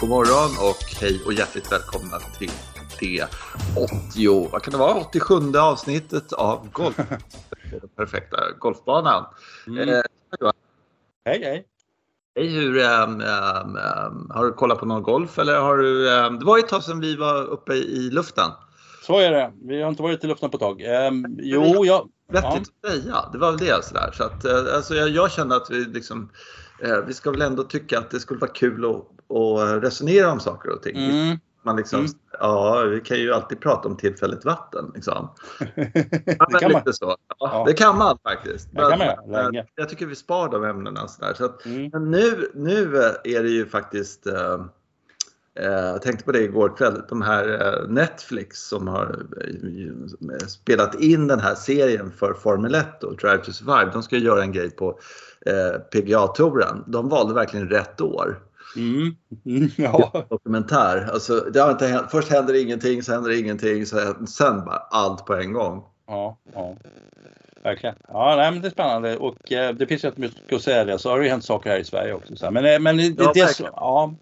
god morgon och hej och hjärtligt välkomna till det 80, vad kan det vara, 87 avsnittet av Golf. den perfekta golfbanan. Mm. Eh, Hej hej! hej, hur, ehm, ehm, har du kollat på någon golf eller har du, ehm, det var ju ett tag sedan vi var uppe i luften. Så är det. Vi har inte varit i luften på ett tag. Jo, jag... Vettigt att säga, det var väl det sådär. Så att, eh, alltså, jag, jag kände att vi liksom, eh, vi ska väl ändå tycka att det skulle vara kul att, att resonera om saker och ting. Mm. Man liksom, Mm. Ja, vi kan ju alltid prata om tillfälligt vatten. Liksom. det kan man. Ja, Ja. Det kan man faktiskt. Det kan man Men, göra, eh, jag tycker vi spar de ämnena. Så. Så att, Mm. men nu, nu eh, är det ju faktiskt eh, eh, jag tänkte på det igår kväll. De här Netflix som har spelat in den här serien för Formel 1 och Drive to Survive. De ska ju göra en grej på eh, PGA-touren. De valde verkligen rätt år. Mm. Mm. Ja. Dokumentär. Alltså, det har inte hänt. Först händer det ingenting, sen händer det ingenting, sen, sen bara allt på en gång. ja, ja. Verkligen. Ja, nej, men det är spännande och eh, det finns jättemycket att säga. Så har det ju hänt saker här i Sverige också. Så. Men, eh, men det, Ja, det, som, ja,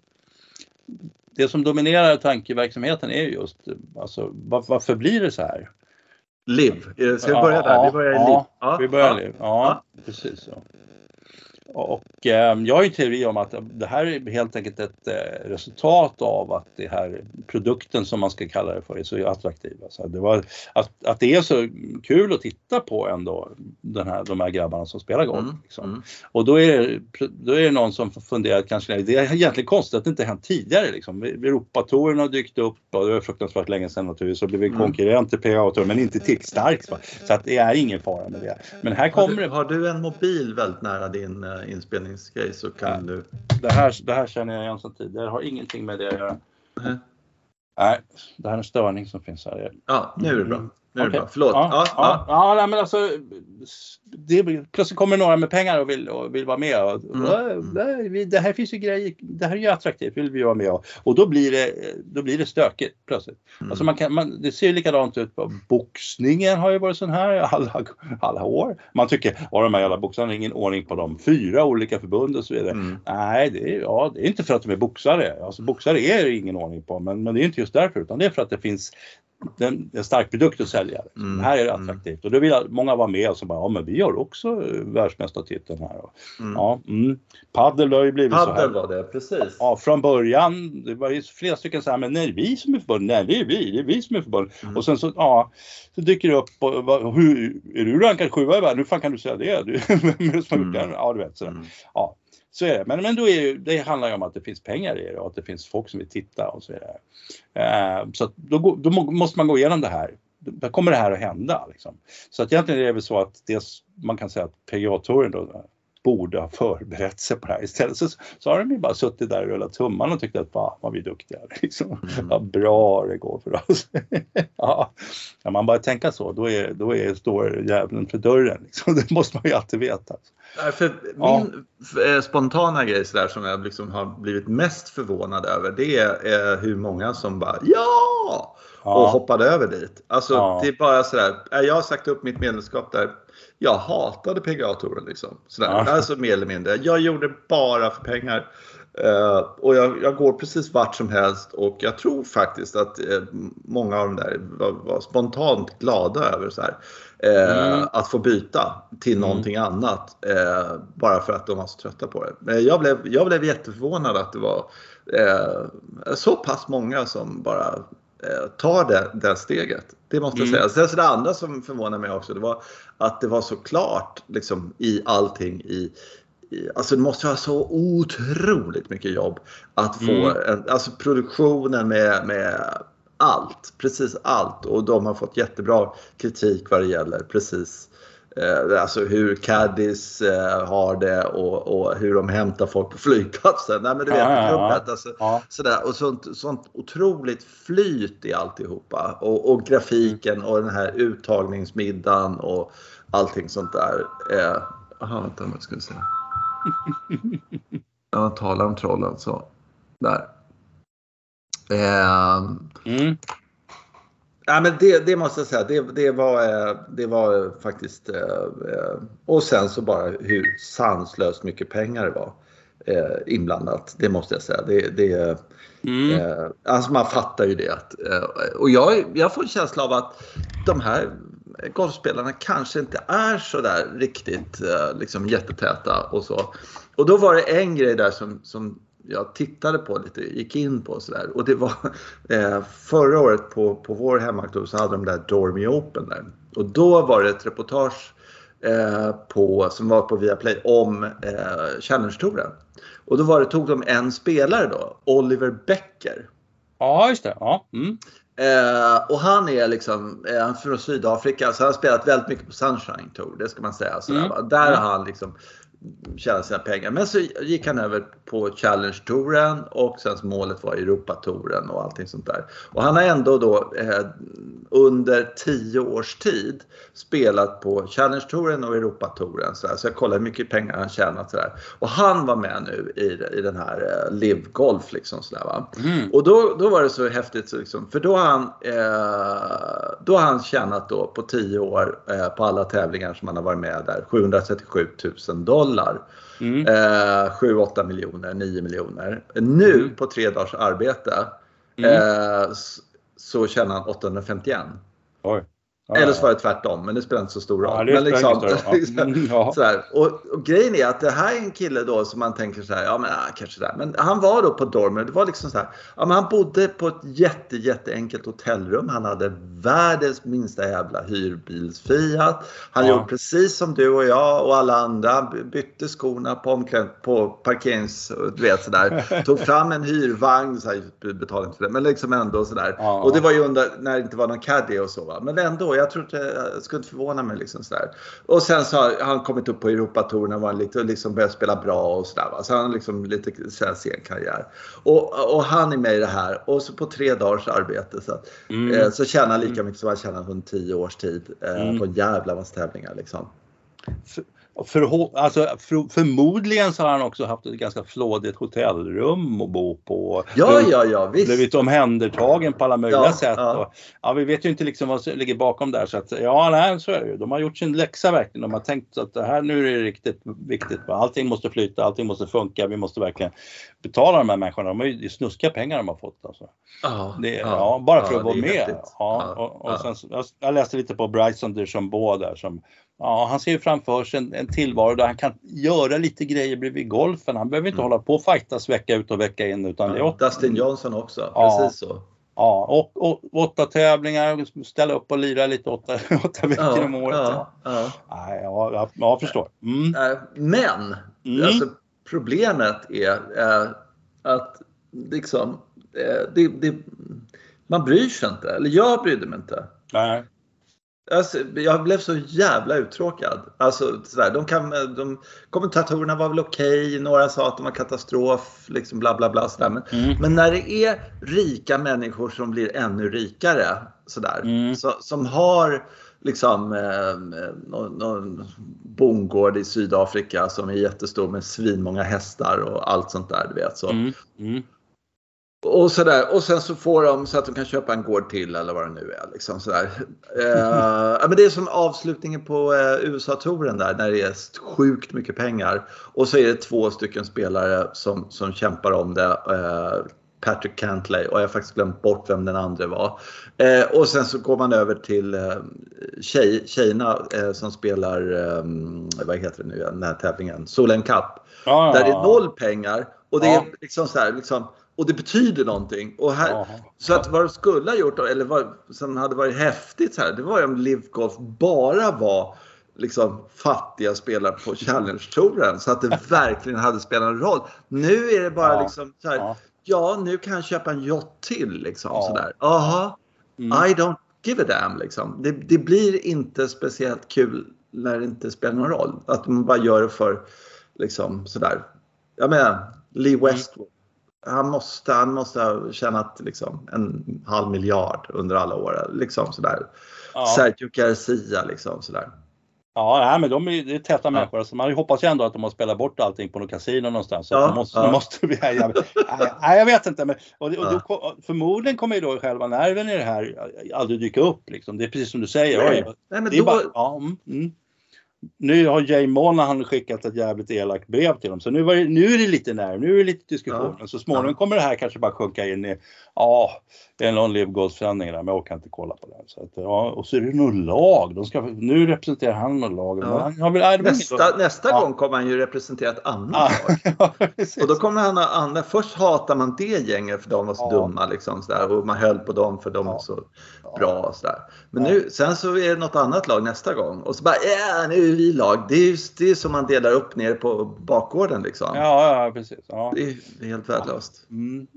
det som dominerar tankeverksamheten är ju just alltså, var, varför blir det så här? Liv. Eh, Ska vi Ja, börja där? ja, Vi börjar i ja, liv. Ja, Vi börjar ja. nu. Ja, precis. Så. Och eh, jag har ju en teori om att det här är helt enkelt ett eh, resultat av att det här produkten som man ska kalla det för är så attraktiv. Alltså det var, att, att det är så kul att titta på ändå den här, de här grabbarna som spelar golf. Mm, Liksom. mm. Och då är, det, då är det någon som funderar kanske, det är egentligen konstigt att det inte hänt tidigare. Liksom. Europatouren har dykt upp och det var fruktansvärt länge sedan naturligtvis och blivit Mm. konkurrent till PGA-touren men inte tillräckligt starkt. Så att det är ingen fara med det. Men här Har kommer du, det. har du en mobil väldigt nära din uh, inspelningsgrej så kan du... Det här, det här känner jag igen sedan tidigare. Det har ingenting med det att göra. Nej. Nej, det här är en störning som finns här. Ja, nu är det bra. Nu är det bra. Förlåt. Ja, Ja, ja, ja. nej, men alltså. Det, plötsligt kommer några med pengar och vill, och vill vara med. Och, Mm. "Äh, det, vi- det här finns ju grejer. Det här är ju attraktivt. Vill vi vara med och, och då blir det, då blir det stökigt plötsligt. Mm. Alltså man kan, man, det ser ju likadant ut på boxningen har ju varit sån här alla, alla år. Man tycker, ja de här jävla boxarna, ingen ordning på dem. Fyra olika förbund och så vidare. Mm. Nej, det är, ja, det är inte för att de är boxare. Alltså, boxare är det ingen ordning på, men, men det är inte just därför utan det är för att det finns den, en stark produkt att sälja. Mm, Här är det attraktivt och då vill många vara med och så bara, ja men vi har också eh, världsmästartiteln här. Mm. Ja, mm. Paddel har ju blivit så här. Paddel var det, precis. Ja, från början, det var ju flera stycken så här, men nej, vi som är förbund, nej, det är vi, det är vi som är förbund. Mm. Och sen så, ja, så dyker det upp, och, vad- hur, är du rankad sjua i världen? Hur fan kan du säga det? Du, vem är det som har gjort Mm. det? Ja, du vet sådär. Mm. Ja, så är det. Men, men då är ju, det handlar ju om att det finns pengar i det och att det finns folk som vill titta och så vidare. Eh, så då, då må- måste man gå igenom det här. Då kommer det här att hända. Liksom. Så att egentligen är det väl så att det, man kan säga att PGA-touren då borde ha förberett sig på det här. Istället så, så har de ju bara suttit där och rullat tummarna och tyckt att fan vad vi är duktiga. Liksom. Mm. Vad bra det går för oss. ja. Kan man bara tänka så, då, är, då är, står djävulen för dörren. Liksom. Det måste man ju alltid veta. För Ja. min eh, spontana grej där, som jag liksom har blivit mest förvånad över det är eh, hur många som bara ja! och Ja. hoppade över dit. Alltså Ja. det är bara sådär, eh, jag har sagt upp mitt medlemskap där. Jag hatade PGA-touren liksom. Sådär. Ja. Alltså mer eller mindre. Jag gjorde bara för pengar. Eh, och jag, jag går precis vart som helst och jag tror faktiskt att eh, många av de där var, var spontant glada över så här, eh, Mm. att få byta till Mm. någonting annat. Eh, bara för att de var så trötta på det. Men jag blev, jag blev jätteförvånad att det var eh, så pass många som bara eh, tar det, det steget. Det måste jag Mm. säga. Sen så det andra som förvånade mig också det var att det var så klart liksom, i allting i i- Alltså det måste vara så otroligt mycket jobb att få Mm. en, alltså produktionen med, med allt, precis allt och de har fått jättebra kritik vad det gäller precis eh, alltså hur caddies eh, har det och, och hur de hämtar folk på flygplatsen. Nej men du vet, Ja, ja, ja. alltså, Ja. sådär. Och sånt, sånt otroligt flyt i alltihopa. Och, och grafiken och den här uttagningsmiddagen och allting sånt där. Eh, Jaha, vänta vad ska vi säga. Jag talar om trollen så. Där. Eh, Mm. Ja, men det, det måste jag säga, det, det, var, eh, det var faktiskt... eh, Och sen så bara hur sanslöst mycket pengar det var. eh, inblandat. Det måste jag säga. Det, det, Mm. alltså man fattar ju det. Att, och jag, jag får en känsla av att de här golfspelarna kanske inte är så där riktigt liksom jättetäta och så. Och då var det en grej där som, som jag tittade på lite, gick in på sådär. Och det var eh, förra året på, på vår hemmaklubb så hade de där Dormy Open där. Och då var det ett reportage eh, på, som var på Viaplay om eh, Challenge-touren. Och då var det, tog de en spelare då, Oliver Becker. Ja, just det. Ja. Mm. Eh, och han är liksom, eh, han är från Sydafrika så han har spelat väldigt mycket på Sunshine Tour, det ska man säga. Sådär, Mm. Där har han liksom tjänat sina pengar. Men så gick han över på Challenge-touren och sen målet var Europatouren och allting sånt där. Och han har ändå då eh, under 10 års tid spelat på Challenge-touren och Europatouren. Så, så jag kollade hur mycket pengar han tjänat. Så där. Och han var med nu i, i den här eh, Live Golf. Liksom, så där? Mm. Och då, då var det så häftigt, så liksom, för då har han, eh, då har han tjänat då på 10 år eh, på alla tävlingar som han har varit med där 737 000 dollar. Mm. Eh, 7-8 miljoner, 9 miljoner. Nu Mm. på tre dagars arbete Mm. eh, så tjänar han 851. Oj. Ja, Eller så var det tvärtom, men det spelar inte så stor roll. Ja, men ingen större roll. Ja. Mm, ja. sådär. Och, och grejen är att det här är en kille då som man tänker så här, ja men ah, kanske där. Men han var då på Dormer, det var liksom så här, ja men han bodde på ett jätte, jätteenkelt hotellrum. Han hade världens minsta jävla hyrbilsfiat. Han gjorde precis som du och jag och alla andra. Han bytte skorna på, på parkerings, du vet sådär. Tog fram en hyrvagn, så här, betalade inte för det, men liksom ändå sådär. Och det var ju under, när det inte var någon caddy och så va. Men ändå, jag tror inte, jag skulle inte förvåna mig liksom sådär. Och sen så har han kommit upp på Europatouren och var lite, och liksom börjat spela bra och sådär. Så han har liksom lite så här sen karriär. Och, och han är med i det här och så på tre dagars arbete så, Mm. eh, så tjänar han lika mycket som han tjänat under tio års tid eh, Mm. på en jävla massa tävlingar liksom. För, alltså, för, förmodligen så har han också haft ett ganska flådigt hotellrum att bo på. Ja, ja, ja, visst. Blivit omhändertagen på alla möjliga Ja, sätt. ja. Och, ja, vi vet ju inte liksom vad som ligger bakom där. Så att, ja, nej, så är det ju. De har gjort sin läxa verkligen. De har tänkt att det här nu är det riktigt viktigt. Allting måste flyta, allting måste funka. Vi måste verkligen betala de här människorna. De har ju det är snuskiga pengar de har fått. Alltså. Ja, Det, ja, bara för ja, att vara med. Ja, och, och ja. sen, så- jag, jag läste lite på Bryson DeChambeau där som Ja, han ser ju framför sig en, en tillvaro där han kan göra lite grejer bredvid golfen. Han behöver inte Mm. hålla på och fightas vecka ut och vecka in utan det är åt, Dustin Johnson också, Ja. precis så. ja, och, och, åtta tävlingar, ställa upp och lira lite åtta, åtta veckor om året. Ja. ja, ja. Ja, jag, jag förstår. Mm. Eh, Men Mm. alltså, problemet är eh, att liksom, eh, det, det, man bryr sig inte. Eller jag brydde mig inte. Nej. Alltså, jag blev så jävla uttråkad. Alltså, sådär, de kan, de, kommentatorerna var väl okej, några sa att de var katastrof, liksom bla bla bla. Sådär. Men, Mm. men när det är rika människor som blir ännu rikare, sådär, Mm. så, som har liksom eh, någon, någon bondgård i Sydafrika som är jättestor med svinmånga hästar och allt sånt där. Du vet, så. Mm. Och, sådär. och sen så får de så att de kan köpa en gård till eller vad det nu är. Liksom, sådär. Eh, men det är som avslutningen på eh, USA-touren där när det är sjukt mycket pengar. Och så är det två stycken spelare som, som kämpar om det. Eh, Patrick Cantley och jag har faktiskt glömt bort vem den andra var. Eh, och sen så går man över till eh, tjej, tjejerna eh, som spelar, eh, vad heter det nu, den här tävlingen, Solen Cup. Ja, Där det är noll pengar och det Ja. är liksom så här, liksom, och det betyder någonting. Och här. Så att vad de skulle ha gjort, eller vad som hade varit häftigt så här, det var ju om Live Golf bara var liksom fattiga spelare på Challenge-touren så att det verkligen hade spelat en roll. Nu är det bara Ja. liksom så här, Ja. ja nu kan jag köpa en yacht till liksom Ja. sådär. Aha, Mm. I don't give a damn liksom. Det, det blir inte speciellt kul när det inte spelar någon roll. Att man bara gör det för liksom sådär. Jag menar, Lee Mm. Westwood. Han måste, han måste ha tjänat liksom en halv miljard under alla år. Liksom sådär. Ja. Sergio Garcia liksom sådär. Ja, nej, men de är, det är täta människor. Alltså, man hoppas ju ändå att de har spelat bort allting på något kasino någonstans. Så Ja, de måste, ja. de måste vi, nej, nej, jag vet inte. Men, och, och Ja. då, förmodligen kommer ju då själva nerven i det här aldrig dyka upp. Liksom. Det är precis som du säger. Nej, Oj, nej men det är då, bara, ja, mm, mm. Nu har Jay Monahan skickat ett jävligt elakt brev till dem. Så nu, det, nu är det lite nerv, nu är det lite diskussion. Ja. Så småningom kommer det här kanske bara sjunka in i, ja, det är någon livgolfsändning där men jag kan inte kolla på den. Så att, ja, och så är det nog lag. De ska, nu representerar han något lag. Ja. Han väl, nästa nästa gång kommer han ju representera ett annat lag. och då kommer han ha andra, först hatar man det gänget för de var så dumma liksom sådär, och man höll på dem för de var så bra. Sådär. Men nu, sen så är det något annat lag nästa gång och så bara ja, nu är vi lag. Det är ju det är som man delar upp ner på bakgården liksom. Ja, ja precis. Ja. Det, är, helt värdelöst. Mm.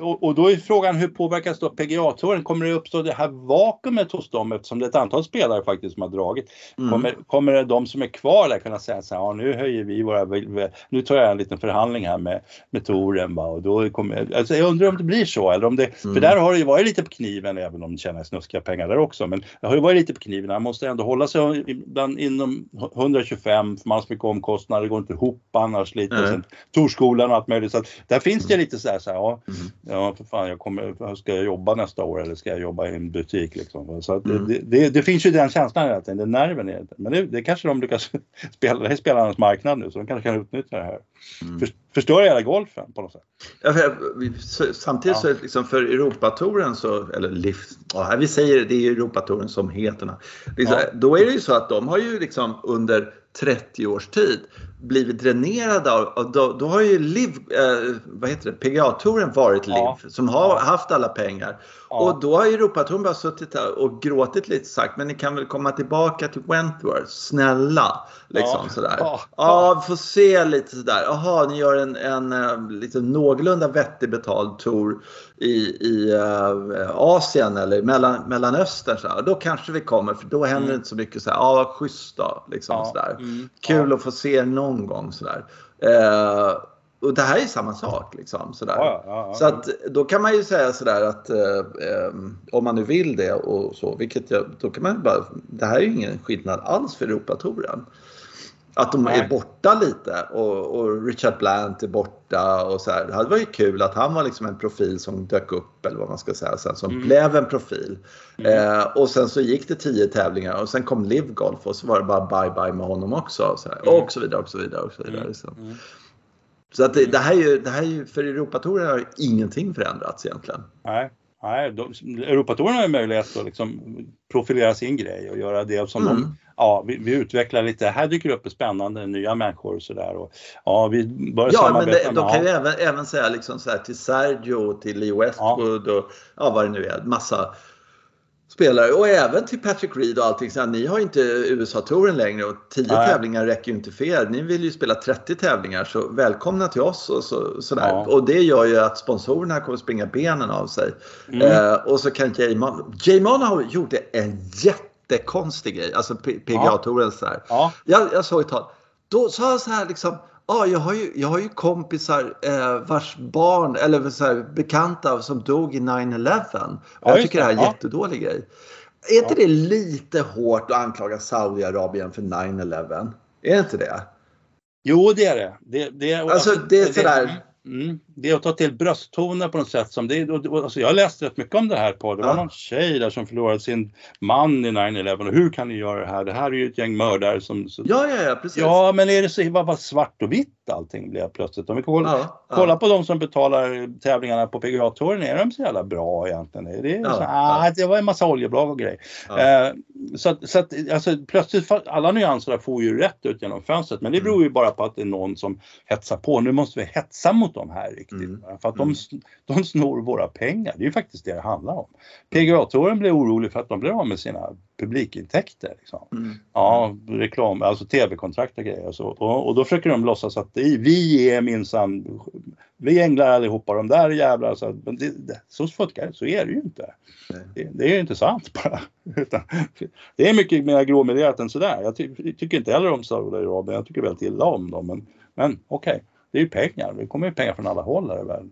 Och, och, då är frågan hur påverkas då PGA-touren? Kommer det uppstå det här vakuumet hos dem eftersom det är ett antal spelare faktiskt som har dragit? Mm. Kommer, kommer de som är kvar där kunna säga så här, ja, nu höjer vi våra, nu tar jag en liten förhandling här med, med touren va? och då kommer, alltså jag undrar om det blir så eller om det, mm. för där har det ju varit lite på kniven även om det tjänar snuskiga pengar där också, men det har ju varit lite på kniven, man måste ändå hålla sig ibland inom 125 för man har så mycket omkostnader, det går inte ihop annars lite, mm. och sen Torskolan och allt möjligt så att där finns det lite så här, så här ja, Mm. Ja, för fan, jag kommer, ska jag jobba nästa år eller ska jag jobba i en butik? Liksom? Så mm. det, det, det, finns ju den känslan hela tiden, den nerven. Är, men det, det kanske de lyckas spela, det är spelarnas marknad nu så de kanske kan utnyttja det här. Mm. För, förstår hela golfen på något sätt. Ja, för, samtidigt ja. så liksom för Europatouren så, eller lift, ja, vi säger det är Europatouren som heter liksom, ja. Då är det ju så att de har ju liksom under 30 års tid blivit dränerade av, då, då, har ju Liv, eh, vad heter det, PGA-touren varit Liv ja. som har haft alla pengar. Ja. Och då har Europatouren bara suttit där och gråtit lite sagt men ni kan väl komma tillbaka till Wentworth, snälla. Liksom ja. sådär. Ja, ja. vi får se lite sådär. Jaha, ni gör en, en, en liksom någorlunda vettig betald tour i, i uh, Asien eller mellan, Mellanöstern. Så Då kanske vi kommer för då händer mm. inte så mycket så här. Ja, vad schysst då. Liksom, ja. sådär. Mm. Kul att få se någon gång sådär. Uh, och det här är samma sak. Liksom, sådär. Ja, ja, ja. Så att, då kan man ju säga sådär att eh, eh, om man nu vill det och så, vilket jag, då kan man bara, det här är ju ingen skillnad alls för Europatouren. Att de är borta lite och, och, Richard Blant är borta och så här. Det var ju kul att han var liksom en profil som dök upp eller vad man ska säga sen som mm. blev en profil. Mm. Eh, och sen så gick det tio tävlingar och sen kom Live Golf och så var det bara bye bye med honom också. Så här, mm. Och så vidare och så vidare. Och så vidare liksom. Mm. Så att det, det, här är ju, det här är ju, för Europatouren har ingenting förändrats egentligen. Nej, nej Europatouren har ju möjlighet att liksom profilera sin grej och göra det som mm. de ja, vi, vi, utvecklar lite, här dyker det upp spännande nya människor och sådär. Ja, vi börjar ja, samarbeta. Men det, de kan ju även, även säga liksom så här, till Sergio, till Lee Westwood ja. och ja, vad det nu är, massa spelare och även till Patrick Reed och allting. Så här, ni har inte USA-touren längre och 10 tävlingar räcker ju inte för er. Ni vill ju spela 30 tävlingar så välkomna till oss och så, sådär. Ja. Och det gör ju att sponsorerna kommer springa benen av sig. Mm. Eh, och så kan Jay Mon, Jay Mon har gjort en jättekonstig grej, alltså PGA-touren ja. Ja. Jag, jag såg ett tag. Då sa han så här liksom Ja, jag har ju, jag har ju kompisar eh, vars barn eller så här, bekanta som dog i 9-11. Ja, jag tycker det här är en ja. jättedålig grej. Är inte det lite hårt att anklaga Saudiarabien för 9-11? Är det inte det? Jo, det är det. det, det alltså, alltså, det är sådär. Mm. Det är att ta till brösttoner på något sätt. Som det, alltså jag läste rätt mycket om det här på. Det var ja. någon tjej där som förlorade sin man i 9-11 och hur kan ni göra det här? Det här är ju ett gäng mördare som... Så, ja, ja, ja, precis. Ja, men är det så vad, vad svart och vitt allting blev plötsligt? Om vi kollar, ja, kolla på de som betalar tävlingarna på PGA-touren, är de så jävla bra egentligen? Det, är så, ah, det var en massa oljebolag och grejer. Eh, så att, så att alltså, plötsligt, alla nyanser får ju rätt ut genom fönstret, men det beror ju bara på att det är någon som hetsar på. Nu måste vi hetsa mot de här riktigt. Mm. För att de, mm. de snor våra pengar. Det är ju faktiskt det det handlar om. PGA-touren blev orolig för att de blev av med sina publikintäkter. Liksom. Mm. Ja, reklam, alltså tv-kontrakt och grejer. Och, så. Och, och, då försöker de låtsas att vi är minsann, vi änglar allihopa, de där jävlar. Så, men det, det, så funkar så är det ju inte. Det, det, är ju inte sant bara. Utan, det är mycket mer gråmelerat än sådär. Jag ty, tycker inte heller om Saudiarabien, jag tycker väldigt illa om dem. Men, men okej. Okay det är ju pengar. Det kommer ju pengar från alla håll här i världen.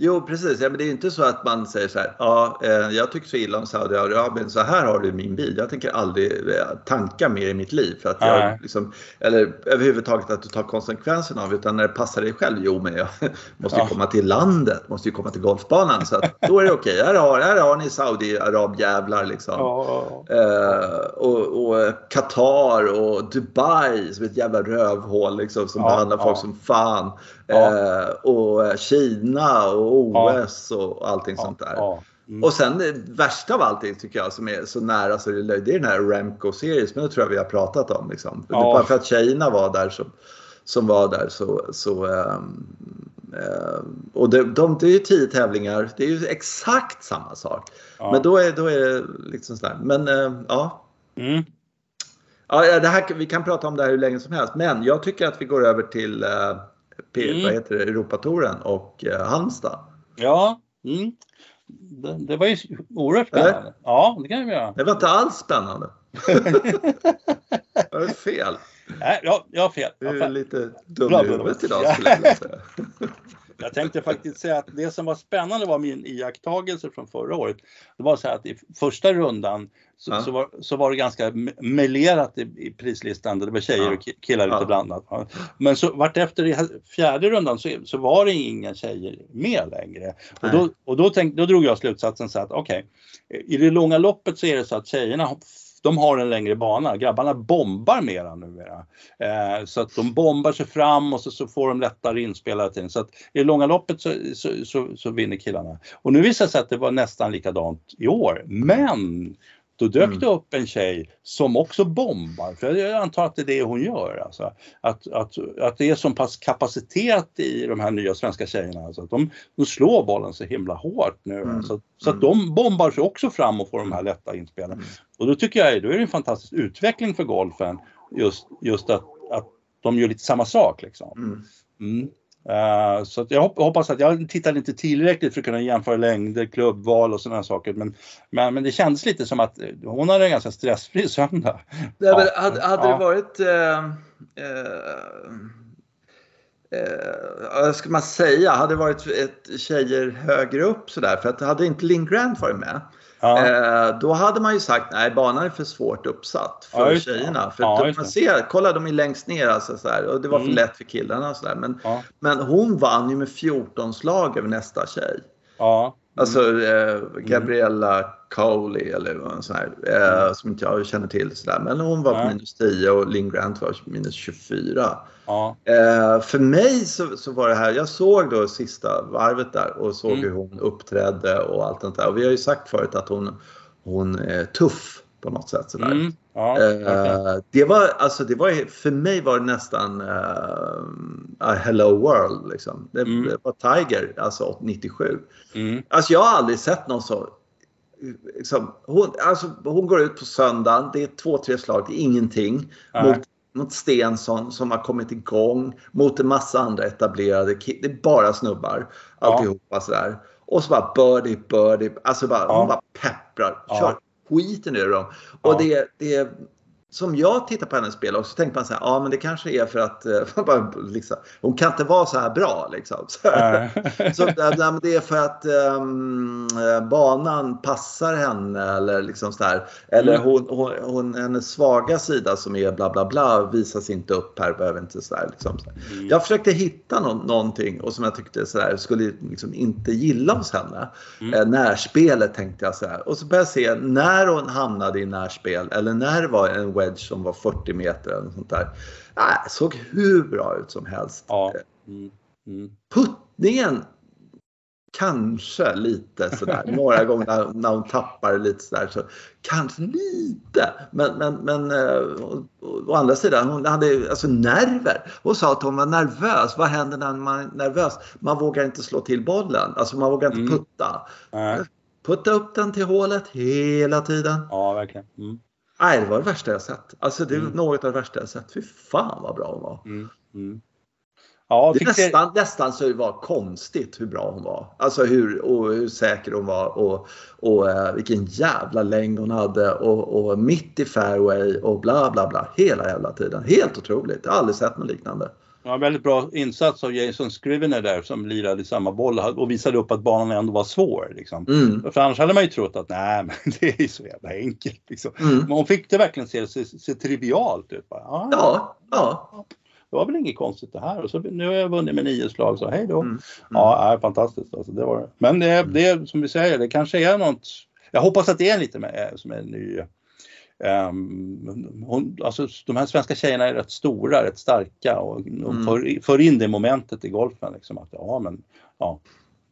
Jo, precis. Ja, men det är inte så att man säger så här, ja, eh, jag tycker så illa om Saudiarabien, så här har du min bil. Jag tänker aldrig eh, tanka mer i mitt liv. För att jag, liksom, eller överhuvudtaget att du tar konsekvenserna av utan när det passar dig själv, jo men jag måste ju ja. komma till landet, måste ju komma till golfbanan. Så att, då är det okej, okay. här, har, här har ni Saudiarabjävlar liksom. Ja. Eh, och, och Qatar och Dubai som ett jävla rövhål liksom, som behandlar folk som fan. Eh, och Kina och OS och allting sånt där. Mm. Och sen det värsta av allting tycker jag som är så nära så det är löjligt, det är den här Remco Series, men det tror jag vi har pratat om. Liksom. Ja. Bara för att tjejerna var där som, som var där så, så um, um, och det, de, det är ju tio tävlingar, det är ju exakt samma sak. Ja. Men då är, då är det liksom sådär. Men uh, ja. Mm. Ja, det här, vi kan prata om det här hur länge som helst, men jag tycker att vi går över till uh, mm. vad heter det, Europatouren och uh, Halmstad. Ja, mm. det, det, var ju oerhört spännande. Eller? Ja, det kan vi göra. Det var inte alls spännande. jag har fel. Nej, ja, jag har fel. Du är lite dum i huvudet idag skulle jag vilja säga. Jag tänkte faktiskt säga att det som var spännande var min iakttagelse från förra året. Det var så att i första rundan så, ja. så, var, så var det ganska melerat i, i prislistan. Det var tjejer och killar lite ja. blandat. Men så vartefter i fjärde rundan så, så var det inga tjejer med längre. Och då, och då, tänk, då drog jag slutsatsen så att okej, okay, i det långa loppet så är det så att tjejerna de har en längre bana. Grabbarna bombar mera numera. Eh, så att de bombar sig fram och så, så får de lättare inspel hela tiden. Så att i det långa loppet så, så, så, så vinner killarna. Och nu visar det sig att det var nästan likadant i år. Men då dök mm. det upp en tjej som också bombar, för jag antar att det är det hon gör. Alltså. Att, att, att det är så pass kapacitet i de här nya svenska tjejerna. Alltså. Att de, de slår bollen så himla hårt nu. Mm. Så, så, att mm. de bombar sig också fram och får de här lätta inspelen. Mm. Och då tycker jag då är det en fantastisk utveckling för golfen. Just, just att, att de gör lite samma sak liksom. Mm. Uh, så jag hoppas att jag tittade inte tillräckligt för att kunna jämföra längder, klubbval och sådana saker. Men, men, men, det kändes lite som att hon hade en ganska stressfri söndag. Nej, ja, hade, hade ja. det varit uh, uh, eh, vad ska man säga, hade det varit ett tjejer högre upp sådär, för att hade inte Linn Grant varit med Ja. Eh, då hade man ju sagt nej, banan är för svårt uppsatt för ja, tjejerna. För ja, man ser, kolla de är längst ner alltså, så här, och det var för mm. lätt för killarna. Så där. Men, men hon vann ju med 14 slag över nästa tjej. Ja. Alltså eh, Gabriella Cowley eller någon sån här, eh, mm. som inte jag känner till. Sådär. Men hon var på minus 10 och Linn Grant var minus 24. Ja. Eh, för mig så, så, var det här, jag såg då sista varvet där och såg mm. hur hon uppträdde och allt sånt där. Och vi har ju sagt förut att hon, hon är tuff på något sätt. Sådär. Mm. Ja, uh, det var, alltså det var, för mig var det nästan uh, Hello World. Liksom. Det, mm. var Tiger, alltså 97. Mm. Alltså jag har aldrig sett någon så Liksom, hon, alltså, hon går ut på söndagen, det är två, tre slag, det är ingenting. Mot, mot Stensson som har kommit igång, mot en massa andra etablerade Det är bara snubbar. Alltihopa ja. sådär. Och så bara birdie, birdie. Alltså bara, ja. hon bara pepprar. Kör skiten ur dem. Och ja. det, det som jag tittar på hennes spel också så tänker man så här, ja men det kanske är för att äh, liksom, hon kan inte vara så här bra liksom. Så, så det är för att ähm, banan passar henne eller liksom så här. Eller mm. hon, hon, hon, hennes svaga sida som är bla bla bla visas inte upp här, behöver inte så där, liksom, så mm. Jag försökte hitta no någonting och som jag tyckte så här, skulle liksom inte gilla hos henne. Mm. Äh, närspelet tänkte jag så här. Och så började jag se när hon hamnade i närspel eller när det var en wedge som var 40 meter eller sånt där. Äh, såg hur bra ut som helst. Ja. Mm. Mm. Puttningen kanske lite sådär. Några gånger när, när hon tappar lite sådär. Så, kanske lite. Men, men, men äh, å, å, andra sidan, hon hade alltså nerver. Hon sa att hon var nervös. Vad händer när man är nervös? Man vågar inte slå till bollen. Alltså man vågar inte mm. putta. Mm. Putta upp den till hålet hela tiden. Ja, verkligen. Mm. Nej, det var det värsta jag sett. Alltså det är mm. något av det värsta jag sett. Fy fan vad bra hon var. Mm. Mm. Ja, det nästan, det... nästan så det var konstigt hur bra hon var. Alltså hur, och hur säker hon var och, och uh, vilken jävla längd hon hade och, och mitt i fairway och bla bla bla hela jävla tiden. Helt otroligt. Jag har aldrig sett något liknande. Ja, väldigt bra insats av Jason Scrivener där som lirade i samma boll och visade upp att banan ändå var svår. Liksom. Mm. För annars hade man ju trott att nej, men det är så jävla enkelt. Liksom. Mm. Men hon fick det verkligen se, se, se trivialt ut. Bara, ah, Ja, ja. Det var väl inget konstigt det här och så nu har jag vunnit med nio slag så hej då. Mm. Ja, är fantastiskt. Alltså, det var, men det, det som vi säger, det kanske är något. Jag hoppas att det är lite med, som är ny. Um, hon, alltså, de här svenska tjejerna är rätt stora, rätt starka och, och Mm. för, för in det momentet i golfen. Liksom, att, ja, men, ja,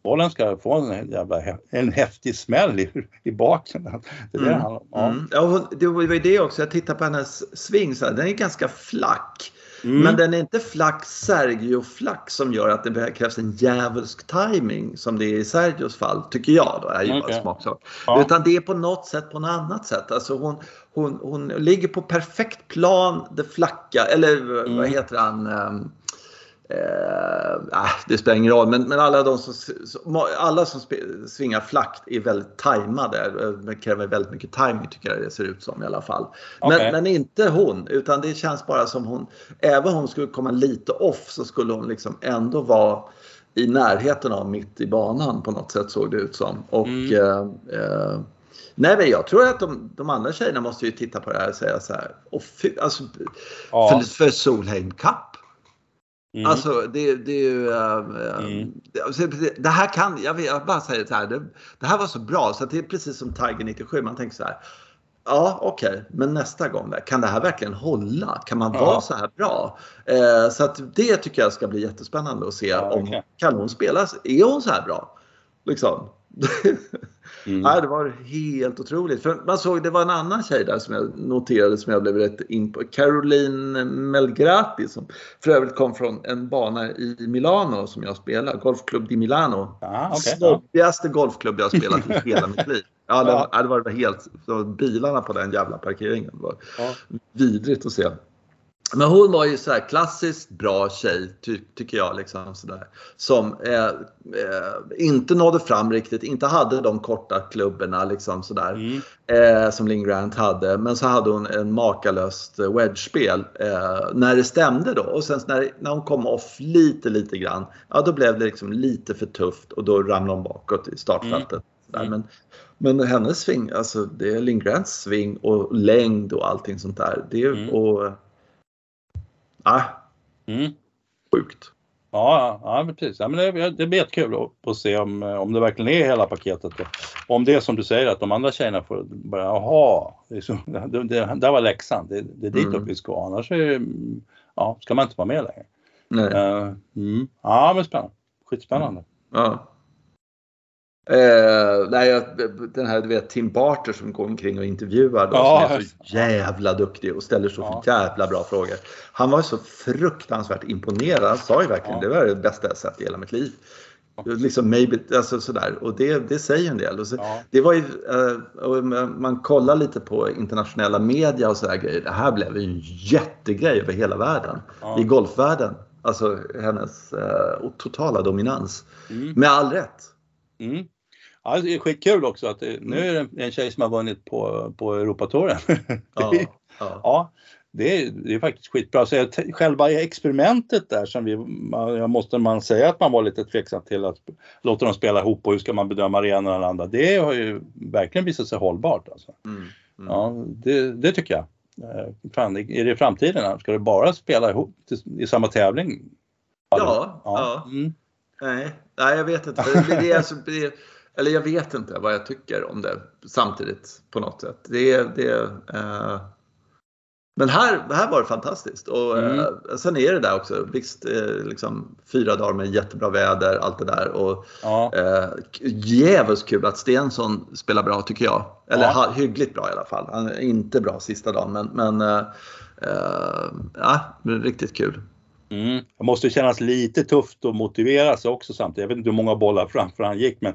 bollen ska få en jävla en häftig smäll i, i baken. Det Mm. handlar. Ja. Mm. Ja, det var ju det också. Jag tittar på hennes sving. Så här. Den är ganska flack. Mm. Men den är inte flack Sergio-flack som gör att det krävs en djävulsk timing som det är i Sergios fall, tycker jag. Då. Är ju Okej. smaksak. Ja. Utan det är på något sätt på något annat sätt. Alltså hon, hon, hon ligger på perfekt plan, det flacka, eller Mm. vad heter han? ehm, Eh, nej, det spelar ingen roll, men, men alla, de som, alla som svingar flackt är väldigt tajmade. Eh, Det kräver väldigt mycket timing tycker jag det ser ut som i alla fall. Okej. Men, men inte hon, utan det känns bara som hon, även om hon skulle komma lite off så skulle hon liksom ändå vara i närheten av mitt i banan på något sätt såg det ut som. Och, Mm. eh, eh, nej men jag tror att de, de andra tjejerna måste ju titta på det här och säga så här. Och fy, alltså, Ja. för, för Solheim Cup. Mm. Alltså det, det är ju... eh, Mm. det, alltså, det- det här kan, jag, vill, jag bara säger så här. Det, det här var så bra så att det är precis som Tiger 97. Man tänker så här. Ja, okej, men nästa gång kan det här verkligen hålla? Kan man Ja. vara så här bra? Eh, så att det tycker jag ska bli jättespännande att se. Ja, om. Kan hon spela? Är hon så här bra? Liksom. Mm. Nej, det var helt otroligt. För man såg, det var en annan tjej där som jag noterade som jag blev rätt in på. Caroline Melgrati som för övrigt kom från en bana i Milano som jag spelar. Golfklubb di Milano. Ah, ja. Snobbigaste golfklubb jag har spelat i hela mitt liv. Ja, det, Ja. ja. det var helt... Det var bilarna på den jävla parkeringen. Det var Ja. vidrigt att se. Men hon var ju så här klassiskt bra tjej, ty tycker jag. Liksom, så där, som eh, eh, inte nådde fram riktigt, inte hade de korta klubborna liksom, så där, Mm. eh, som Linn Grant hade. Men så hade hon en makalöst eh, wedge-spel eh, när det stämde då. Och sen när, när hon kom off lite, lite grann, ja då blev det liksom lite för tufft och då ramlade hon bakåt i startfältet. Där. Mm. Men, men hennes sving, alltså det är Linn Grants sving och längd och allting sånt där. Det är Mm. och, ah, Mm. sjukt. Ja, ja, precis. Ja, men det, det blir jättekul att, se om, om det verkligen är hela paketet. Om det är som du säger att de andra tjejerna får bara, jaha, så, det, det, där var läxan, det, det är dit Mm. vi ska. Annars är, ja, ska man inte vara med längre. Nej. Eh, mm. Ja, men spännande. Skitspännande. Ja. Eh, nej, jag, den här du vet Tim Barter som går omkring och intervjuar då, Ja, som är så jävla duktig och ställer så Ja. jävla bra frågor. Han var så fruktansvärt imponerad. Han sa ju verkligen Ja. det var det bästa jag sett i hela mitt liv. Liksom maybe, alltså sådär. Och det, det säger en del. Så, Ja. Det var ju, eh, och man kollar lite på internationella media och sådär grejer. Det här blev ju en jättegrej över hela världen. I golfvärlden. Alltså hennes eh, totala dominans. Mm. Med all rätt. Mm. Ja, det är skitkul också att det, nu är det en tjej som har vunnit på, på Europatouren. Ja, Det är- ja. Ja, det är, det är faktiskt skitbra. Så jag, själva experimentet där som vi, man, måste man säga att man var lite tveksam till att låta dem spela ihop och hur ska man bedöma det ena och det andra. Det har ju verkligen visat sig hållbart. Alltså. Mm, mm. Ja, det, det tycker jag. Eh, Fan, är det i framtiden? här? Ska det bara spela ihop i samma tävling? Ja, ja. Mm. Nej, nej, jag vet inte. Det, det är alltså, det eller jag vet inte vad jag tycker om det samtidigt på något sätt. Det, är- det, eh, men här, här var det fantastiskt. Och Mm. eh, sen är det där också. Visst, eh, liksom, fyra dagar med jättebra väder, allt det där. Och, Ja. eh, djävulskt kul att Stensson spelar bra tycker jag. Eller Ja. hyggligt bra i alla fall. Han är inte bra sista dagen, men, men eh, eh, ja, riktigt kul. Mm. Det måste kännas lite tufft att motivera sig också samtidigt. Jag vet inte hur många bollar framför han gick men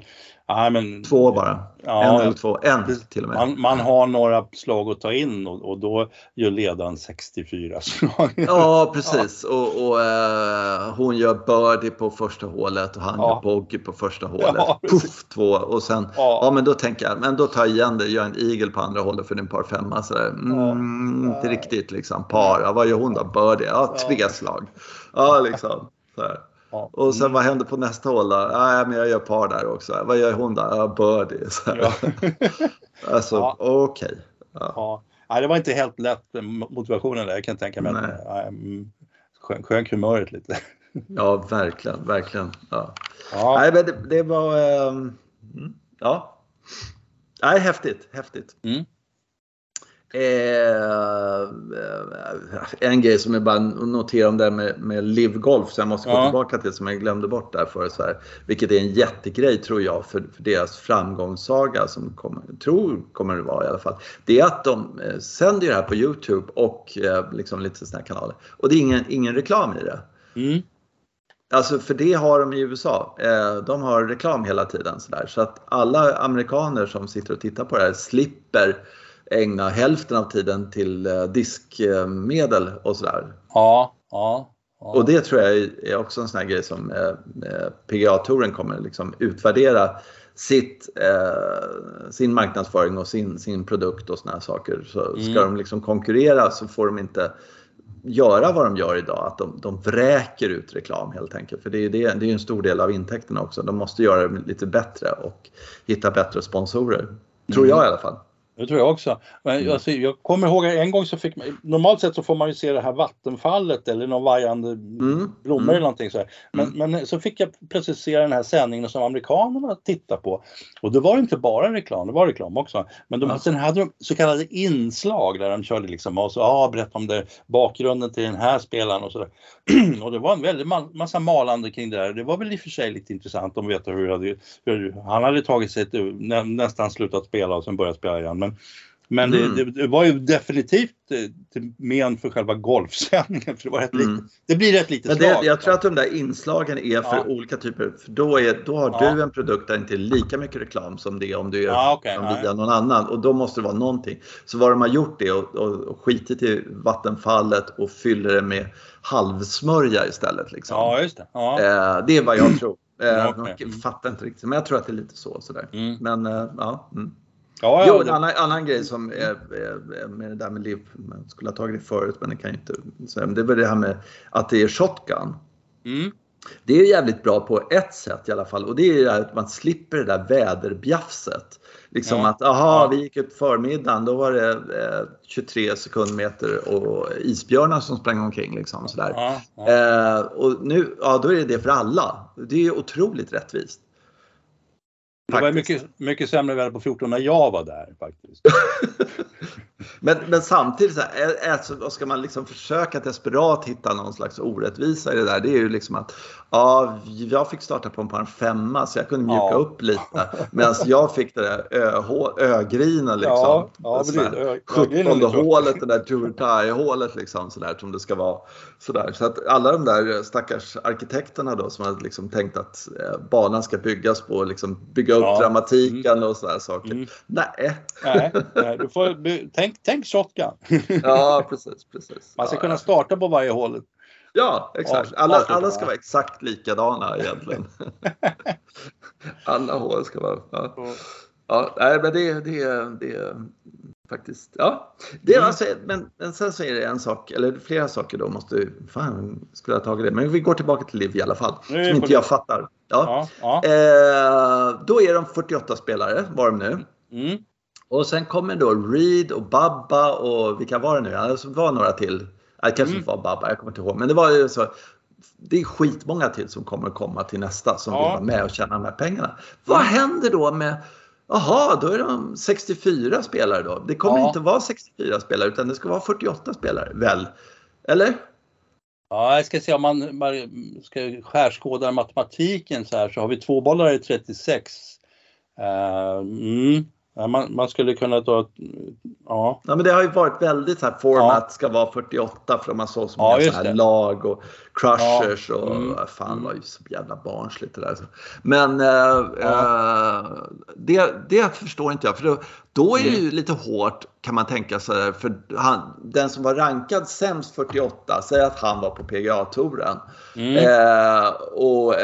Ja, men, Två bara. Ja, en eller två. En det- till och med. man, man har några slag att ta in och, och då gör ledaren 64 slag. Ja, precis. Och, och eh, hon gör birdie på första hålet och han Ja. gör bogey på första hålet. Ja. Puff, två. Och sen, Ja. ja. men då tänker jag, men då tar jag igen det, gör en eagle på andra hållet för din par femma. Så. Mm, Inte Ja. riktigt liksom. Par, ja, vad gör hon då? Birdie, ja, tre Ja. slag. Ja, liksom. Så här. Ja. Och sen Mm. vad händer på nästa hål då? Ja, men jag gör par där också. Vad gör hon då? Ja, birdie. Så. Ja. Alltså, Ja. okej. Ja. Ja. Nej, det var inte helt lätt motivationen där, jag kan tänka mig. att, Nej. Sjönk, sjönk humöret lite. ja, verkligen, verkligen. Ja. Nej, men det, det var... mm, ja. Nej, häftigt. Häftigt. Mm. Eh, eh, en grej som jag bara noterar om det här med, med Live Golf, så jag måste gå Ja. tillbaka till som jag glömde bort där för så här, vilket är en jättegrej tror jag för, för deras framgångssaga som kommer, tror kommer det vara i alla fall. Det är att de eh, sänder det här på Youtube och eh, liksom lite sådana här kanaler och det är ingen, ingen reklam i det. mm. Alltså för det har de i USA. Eh, De har reklam hela tiden sådär. Så att alla amerikaner som sitter och tittar på det här slipper ägna hälften av tiden till eh, diskmedel och sådär. ja, ja. ja. Och det tror jag är också en sån här grej som eh, eh, PGA-touren kommer liksom utvärdera sitt, eh, sin marknadsföring och sin, sin produkt och såna här saker. Så ska Mm. de liksom konkurrera så får de inte göra vad de gör idag, att de, de vräker ut reklam helt enkelt. För det är, det, det är en stor del av intäkterna också. De måste göra det lite bättre och hitta bättre sponsorer. Tror Mm. jag i alla fall. Det tror jag också. Men Mm. alltså, jag kommer ihåg en gång så fick man, normalt sett så får man ju se det här vattenfallet eller någon vajande blommor mm. eller någonting så här. Men, men så fick jag plötsligt se den här sändningen som amerikanerna tittar på. Och det var inte bara reklam, det var reklam också. Men de, sen hade de så kallade inslag där de körde liksom och så, ah, berätta om det, bakgrunden till den här spelaren och sådär. och det var en väldig ma- massa malande kring det där. Det var väl i och för sig lite intressant att veta hur, det hade, hur han hade tagit sig till, nä, nästan slutat spela och sen börjat spela igen. Men, men Mm. det, det, det var ju definitivt eh, till men för själva golfsändningen. För det, var rätt Mm. lite, det blir rätt lite Men slag. det, jag tror att de där inslagen är för Ja. olika typer. För då, är, då har Ja. du en produkt där det inte är lika mycket reklam som det är om du gör Ja, nej. via någon annan. Och då måste det vara någonting. Så vad de har gjort det och, och, och skitit i vattenfallet och fyller det med halvsmörja istället. Liksom. Ja, just det. Eh, det är vad jag tror. Eh, Ja, jag okej. fattar inte riktigt, men jag tror att det är lite så. Sådär. Mm. Men eh, ja. Mm. Ja, Jo, en annan, annan grej som är, är, med det där med liv, man skulle ha tagit det förut men det kan ju inte säga. Men Det är väl det här med att det är shotgun. mm. Det är jävligt bra på ett sätt i alla fall och det är ju att man slipper det där väderbjafset. Liksom Ja. att, aha, Ja. vi gick ut på förmiddagen, då var det eh, 23 sekundmeter och isbjörnar som sprang omkring liksom sådär. Ja, ja. Eh, och nu, ja då är det det för alla. Det är otroligt rättvist. Det var mycket, mycket sämre väder på 14 när jag var där faktiskt. Men, men samtidigt, så här, är, är, så ska man liksom försöka desperat hitta någon slags orättvisa i det där. Det är ju liksom att ja, jag fick starta på en par femma så jag kunde mjuka Ja. upp lite. Medan jag fick det där ö, ögrinen liksom. Ja, ja. Ö- ögrinen är 17 lite- hålet, det där tour hålet liksom sådär som det ska vara. Sådär. Så att alla de där stackars arkitekterna då som har liksom tänkt att banan ska byggas på liksom bygga upp Ja. dramatiken och sådär saker. Mm. Nej. Nej, nej, du får, be- tänk, tänk shotgun. Ja, precis, precis. Man ska ja, kunna starta på varje håll. Ja, exakt. Alla, alla ska va? vara exakt likadana egentligen. alla hål ska vara... Ja, ja nej, men det, det, det är faktiskt... Ja, det Mm. alltså, men, men sen så är det en sak, eller flera saker då måste... Fan, skulle jag ha tagit det. Men vi går tillbaka till Liv i alla fall. Som inte jag fattar. Ja. Ja, ja. Eh, då är de 48 spelare, var de nu. Mm. Och sen kommer då Reed och Babba och vilka var det nu? Alltså, det var några till. Det kanske Mm. var Babba, jag kommer inte ihåg. Men det var ju så. Det är skitmånga till som kommer att komma till nästa som Ja. vill vara med och tjäna de här pengarna. Vad händer då med Jaha, då är de 64 spelare då. Det kommer Ja. inte vara 64 spelare utan det ska vara 48 spelare, väl? Eller? Ja, jag ska se om man, man ska skärskåda matematiken så här så har vi två bollar i 36. Eh, mm. Man, man skulle kunna ta... Ja. ja, men det har ju varit väldigt så här format ja. ska vara 48 för de har så som ja, så här lag och crushers ja. och mm. fan mm. var ju så jävla barnsligt det där. Men äh, äh, det, det förstår inte jag för då, då är det ju mm. lite hårt kan man tänka sig för han, den som var rankad sämst 48, säg att han var på PGA-touren. Mm. Äh, och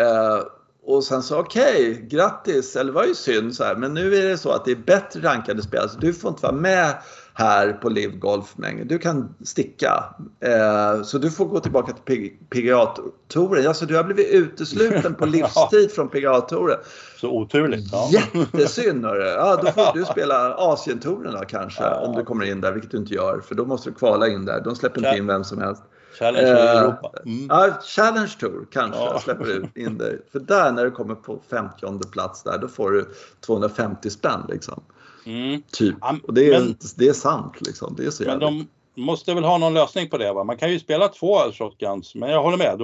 och sen så okej, okay, grattis, eller var ju synd så här, men nu är det så att det är bättre rankade spelare så du får inte vara med här på Live Golf längre. Du kan sticka. Eh, så du får gå tillbaka till PGA-touren. Alltså du har blivit utesluten på livstid från PGA-touren. Så oturligt. Ja. Jättesynd hörru. Ja, då får du spela Asientouren då kanske. Ja. Om du kommer in där, vilket du inte gör. För då måste du kvala in där. De släpper inte in vem som helst. Challenge Tour i Europa. Mm. Ja, Challenge Tour kanske ja. släpper in dig. För där när du kommer på 50 plats där, då får du 250 spänn liksom. Mm. Typ. Och det är, men, det är sant liksom. Det är så men de måste väl ha någon lösning på det va? Man kan ju spela två shotguns, men jag håller med.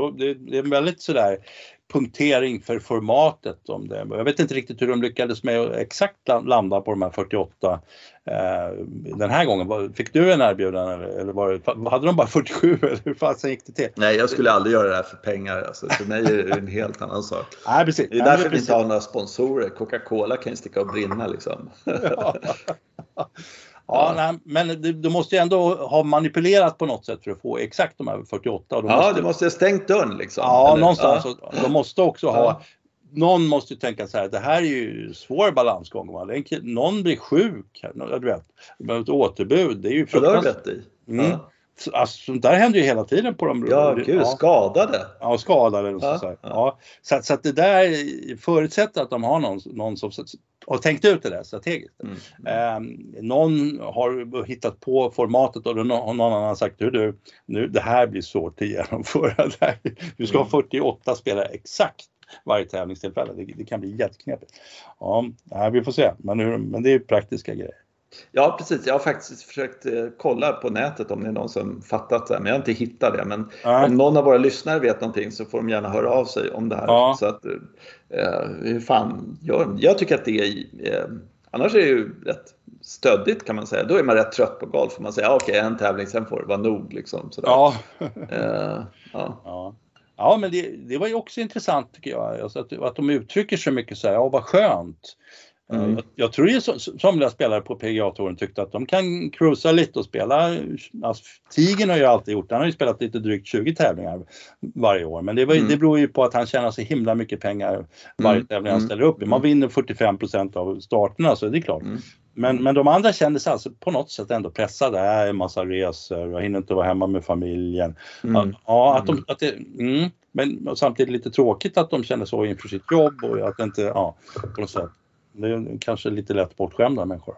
Det är väldigt sådär punktering för formatet. Om det. Jag vet inte riktigt hur de lyckades med att exakt landa på de här 48 eh, den här gången. Fick du en erbjudan eller var det, hade de bara 47 eller hur fasen gick det till? Nej, jag skulle aldrig göra det här för pengar. Alltså, för mig är det en helt annan sak. Nej, precis. Det är därför vi inte har några sponsorer. Coca-Cola kan ju sticka och brinna liksom. Ja. Ja, nej, men du, måste ju ändå ha manipulerat på något sätt för att få exakt de här 48. Och ja, måste... du måste ha stängt dörren liksom. Ja, Eller, någonstans. Ja. De måste också ha. Någon måste ju tänka så här, det här är ju svår balansgång. Va? Någon blir sjuk, du vet, ett återbud. Det är ju fruktansvärt. Mm. Ja. Alltså, sånt där händer ju hela tiden på de Ja, gud, ja. skadade. Ja, skadade. Ja, så, ja. ja. Så, så, att det där förutsätter att de har någon, någon som har tänkt ut det där strategiskt. Mm. Eh, någon har hittat på formatet och någon, någon annan sagt du, nu, det här blir svårt att genomföra. Du ska ha 48 mm. spelare exakt varje tävlingstillfälle. Det, det kan bli jätteknepigt. Ja, vi får se, men, men det är praktiska grejer. Ja precis, jag har faktiskt försökt eh, kolla på nätet om det är någon som fattat det men jag har inte hittat det. Men Nej. om någon av våra lyssnare vet någonting så får de gärna höra av sig om det här. Ja. Så att, eh, hur fan gör Jag tycker att det är, eh, annars är det ju rätt stöddigt kan man säga. Då är man rätt trött på golf. Man säger okej okay, en tävling, sen får det vara nog. Liksom, sådär. Ja. eh, ja. ja. Ja, men det, det, var ju också intressant tycker jag, alltså att, att de uttrycker sig mycket så här, ja vad skönt. Mm. Jag, tror ju somliga spelare på PGA-touren tyckte att de kan cruisa lite och spela. Alltså, Tigen har ju alltid gjort Han har ju spelat lite drygt 20 tävlingar varje år. Men det, var, mm. det beror ju på att han tjänar så himla mycket pengar varje mm. tävling han mm. ställer upp i. Man mm. vinner 45% av starterna så det är klart. Mm. Men, men de andra kände sig alltså på något sätt ändå pressade. Äh, en massa resor, jag hinner inte vara hemma med familjen. Ja, att de, att det, men samtidigt lite tråkigt att de känner så inför sitt jobb och att det inte, ja, på något sätt. Det är kanske lite lätt bortskämda människor.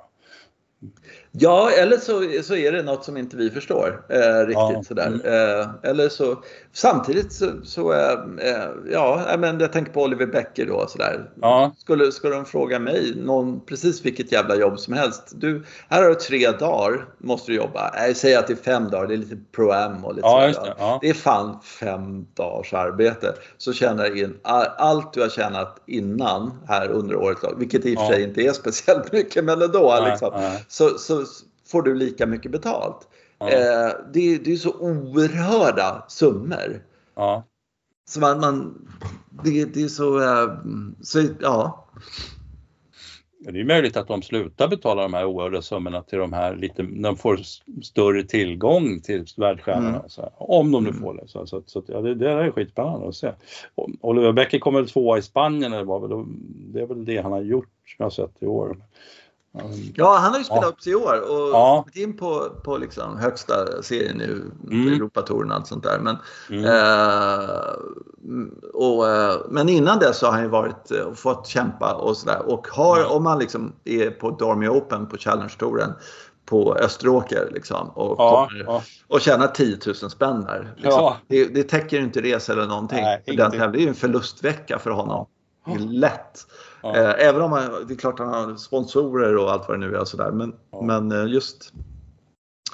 Ja, eller så, så är det något som inte vi förstår eh, riktigt ja. sådär. Mm. Eh, eller så, samtidigt så, så eh, ja, men jag tänker på Oliver Becker då sådär. Ja. Skulle, skulle de fråga mig, någon, precis vilket jävla jobb som helst. Du, här har du tre dagar, måste du jobba. Jag säger att det är fem dagar, det är lite pro-am och lite ja, sådär. Det. Ja. det är fan fem dagars arbete. Så tjänar in allt du har tjänat innan här under året, vilket i och för sig inte är speciellt mycket, men ändå. Liksom så, så får du lika mycket betalt. Ja. Eh, det, det är så oerhörda summor. Ja. Så man, man det, det är så, eh, så, ja. Det är möjligt att de slutar betala de här oerhörda summorna till de här lite, de får större tillgång till världsstjärnorna. Mm. om de nu mm. får det. Så, så, så ja, det, det är skitspännande att se. Oliver Becker kommer väl tvåa i Spanien eller vad det är väl det han har gjort som jag har sett i år. Ja, han har ju spelat ja. upp sig i år och ja. kommit in på, på liksom högsta serien nu, mm. Europatouren och allt sånt där. Men, mm. eh, och, eh, men innan dess så har han ju varit och eh, fått kämpa och sådär. Och har, mm. om man liksom är på Dormy Open på Challenge-touren på Österåker liksom, och, ja, ja. och tjänar 10 000 spänn där. Liksom. Ja. Det, det täcker inte resa eller någonting. Nej, Den tävlingen är ju en förlustvecka för honom. Ja. Lätt. Ja. Eh, även om han, det är klart han har sponsorer och allt vad det nu är och sådär. Men, ja. men eh, just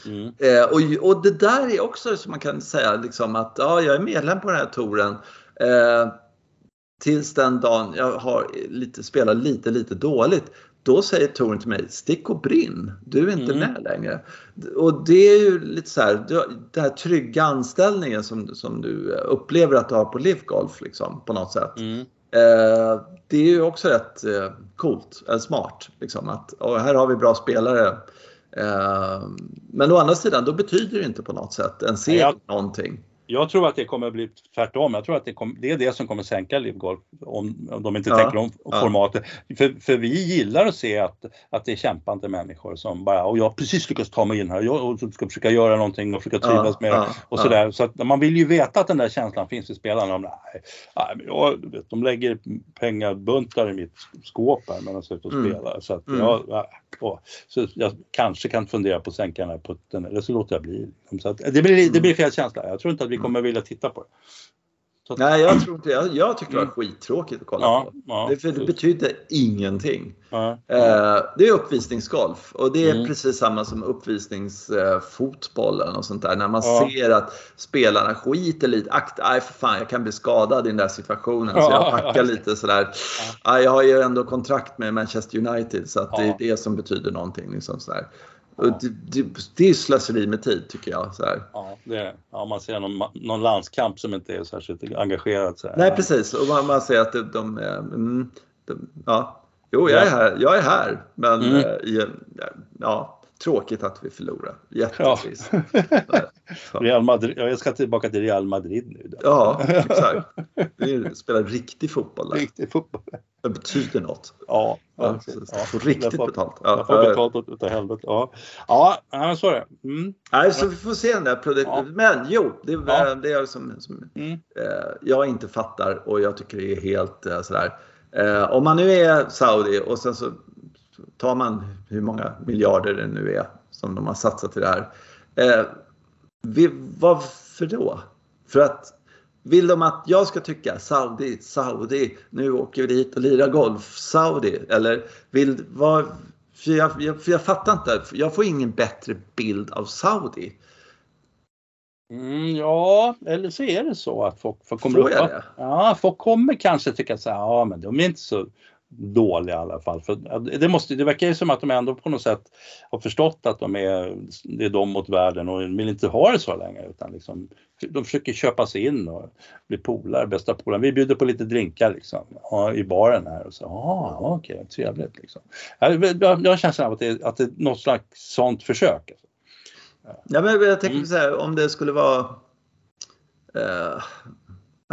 Mm. Eh, och, och det där är också som man kan säga liksom att ja, jag är medlem på den här touren. Eh, tills den dagen jag har lite, spelar lite, lite dåligt. Då säger Torn till mig, stick och brinn. Du är inte Mm. med längre. Och det är ju lite så här, den här trygga anställningen som, som du upplever att du har på Livgolf liksom, på något sätt. Mm. Eh, det är ju också rätt eh, coolt, eller smart. Liksom, att och här har vi bra spelare. Eh, men å andra sidan, då betyder det inte på något sätt en seger jag- någonting. Jag tror att det kommer att bli tvärtom. Jag tror att det, kom, det är det som kommer sänka Livgolf om, om de inte Ja, tänker om ja. formatet. För, för vi gillar att se att, att det är kämpande människor som bara, och jag har precis lyckats ta mig in här jag, och ska försöka göra någonting och försöka trivas med det. ja, och ja. sådär. Så att man vill ju veta att den där känslan finns i spelarna. De, nej, nej, jag, vet, de lägger pengabuntar i mitt skåp här medan jag är ute och Mm. spelar. Så, att Mm. jag, ja, åh. så jag kanske kan fundera på att sänka den här putten eller så låter jag bli. Så att, det, blir, det blir fel känsla. Jag tror inte att vi kommer vilja titta på det. Att, Nej, jag tror inte jag, jag tyckte det var Mm. skittråkigt att kolla ja, på. ja, Det, för det betydde ingenting. ja. Eh, det är uppvisningsgolf och det är Mm. precis samma som uppvisningsfotbollen och sånt där. När man ser att spelarna skiter lite. Akta, aj för fan jag kan bli skadad i den där situationen. Så Ja, jag ja, packar lite sådär. Jag har ju ändå kontrakt med Manchester United så att det är det som betyder någonting. Liksom sådär. Det, det, det är slöseri med tid tycker jag. Sådär. Ja, det är, ja, man ser någon, någon landskamp som inte är särskilt engagerad. Så här. Nej precis, och man, man ser att de, de, eh, mm, de ja. Jo, jag är här, jag är här. Men Mm. eh, ja, tråkigt att vi förlorar. Jättetrist. Ja. Real Madrid, ja, jag ska tillbaka till Real Madrid nu. Ja, exakt. Vi spelar riktig fotboll där. Riktig fotboll. Det betyder något. Ja, Ja, precis. Får riktigt jag får, betalt. Jag Ja, får ja. betalt utav helvete. Ja, ja så är det. Mm. Nej, så vi får se den där produkten. Ja. Men jo, det, Ja. det är som, som Mm. eh, jag inte fattar och jag tycker det är helt eh, sådär. Eh, om man nu är Saudi och sen så tar man hur många miljarder det nu är som de har satsat i det här. Eh, vi, varför då? För att vill de att jag ska tycka Saudi, Saudi, nu åker vi dit och lirar golf, Saudi? Eller vill, vad, för jag, jag, för jag fattar inte, jag får ingen bättre bild av Saudi. Mm, ja, eller så är det så att folk, folk kommer upp. Ja, folk kommer kanske tycka så här, ja men de är inte så dåliga i alla fall. För det, måste, det verkar ju som att de ändå på något sätt har förstått att de är, det är de mot världen och vill inte ha det så länge utan liksom, de försöker köpa sig in och bli polare, bästa polare. Vi bjuder på lite drinkar liksom ja, i baren här och så, ja okej, trevligt liksom. Jag, jag, jag känner att det, är- att det är något slags sånt försök. Ja, men jag tänker Mm. så här, om det skulle vara... Eh,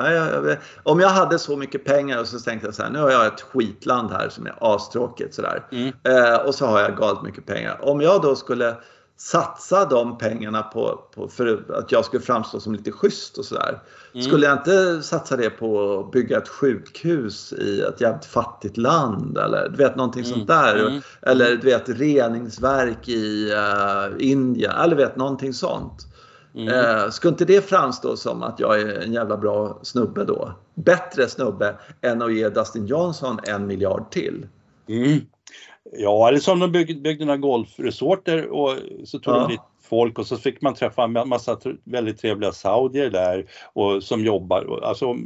nej, jag, jag om jag hade så mycket pengar och så tänkte jag så här, nu har jag ett skitland här som är astråkigt sådär. Mm. Eh, och så har jag galet mycket pengar. Om jag då skulle satsa de pengarna på, på för att jag skulle framstå som lite schysst och sådär. Mm. Skulle jag inte satsa det på att bygga ett sjukhus i ett jävligt fattigt land eller du vet någonting Mm. sånt där. Mm. Eller du vet reningsverk i uh, Indien eller vet någonting sånt. Mm. Eh, skulle inte det framstå som att jag är en jävla bra snubbe då? Bättre snubbe än att ge Dustin Johnson en miljard till. Mm. Ja, eller som de byggde, byggde några golfresorter och så tog Ja. de dit folk och så fick man träffa en massa väldigt trevliga saudier där och som jobbar. Alltså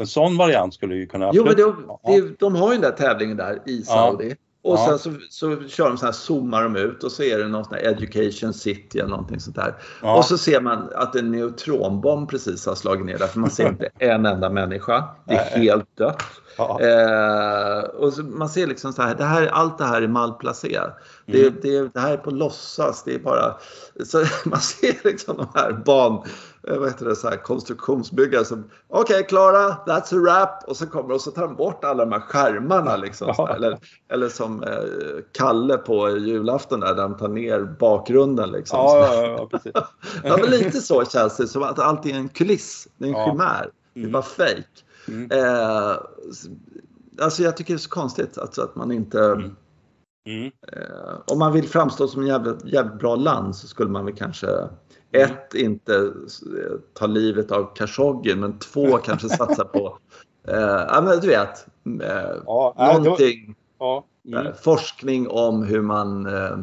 en sån variant skulle ju kunna Jo, men det, Ja. det, de har ju den där tävlingen där i Saudi. Och Ja. sen så, så kör de så här, zoomar de ut och så är det någon sån här education city eller någonting sånt där. Ja. Och så ser man att en neutronbomb precis har slagit ner där för man ser inte en enda människa. Det är Nej. helt dött. Ja. Eh, och så man ser liksom så här, det här, allt det här är malplacerat. Det, Mm. det, det här är på låtsas. Det är bara, så man ser liksom de här eh, vad heter det, så här, konstruktionsbyggare som, okej Klara, that's a wrap. Och så kommer och så tar de bort alla de här skärmarna liksom. Ja. Eller, eller som eh, Kalle på julafton där, där de tar ner bakgrunden liksom. Ja, ja, ja, precis. Ja, men lite så känns det, som att allt är en kuliss. Det är en Ja. chimär. Det är Mm. bara fake. Mm. Eh, alltså jag tycker det är så konstigt att, att man inte... Mm. Mm. Eh, om man vill framstå som en jävligt, jävligt bra land så skulle man väl kanske Mm. ett, inte eh, ta livet av Khashoggi men två kanske satsa på eh, ja, men du vet, eh, Ja, någonting, ja. Mm. eh, forskning om hur man eh,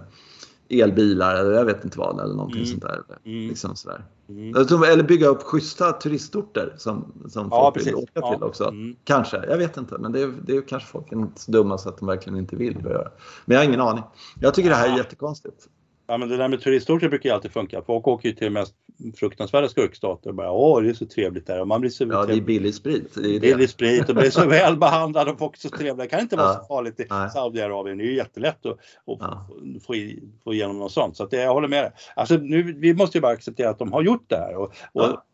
elbilar eller jag vet inte vad eller någonting Mm. sånt där. Mm. Liksom sådär. Mm. Eller bygga upp schyssta turistorter som, som Ja, folk precis. vill åka Ja. till också. Mm. Kanske, jag vet inte. Men det är, det är kanske folk är inte så dumma så att de verkligen inte vill göra. Men jag har ingen aning. Jag tycker det här är jättekonstigt. Ja men det där med turistorter brukar ju alltid funka. Folk åker ju till mest fruktansvärda skurkstater och bara åh det är så trevligt där och man blir så Ja, det är billig sprit. Det är det. billig sprit och blir så väl behandlad och folk är så trevliga. Det kan inte vara Ja. så farligt i. Saudiarabien. Det är ju jättelätt att, Ja. få- få, i, få igenom något sånt. Så att det, jag håller med dig. Alltså nu, vi måste ju bara acceptera att de har gjort det här. Och, och,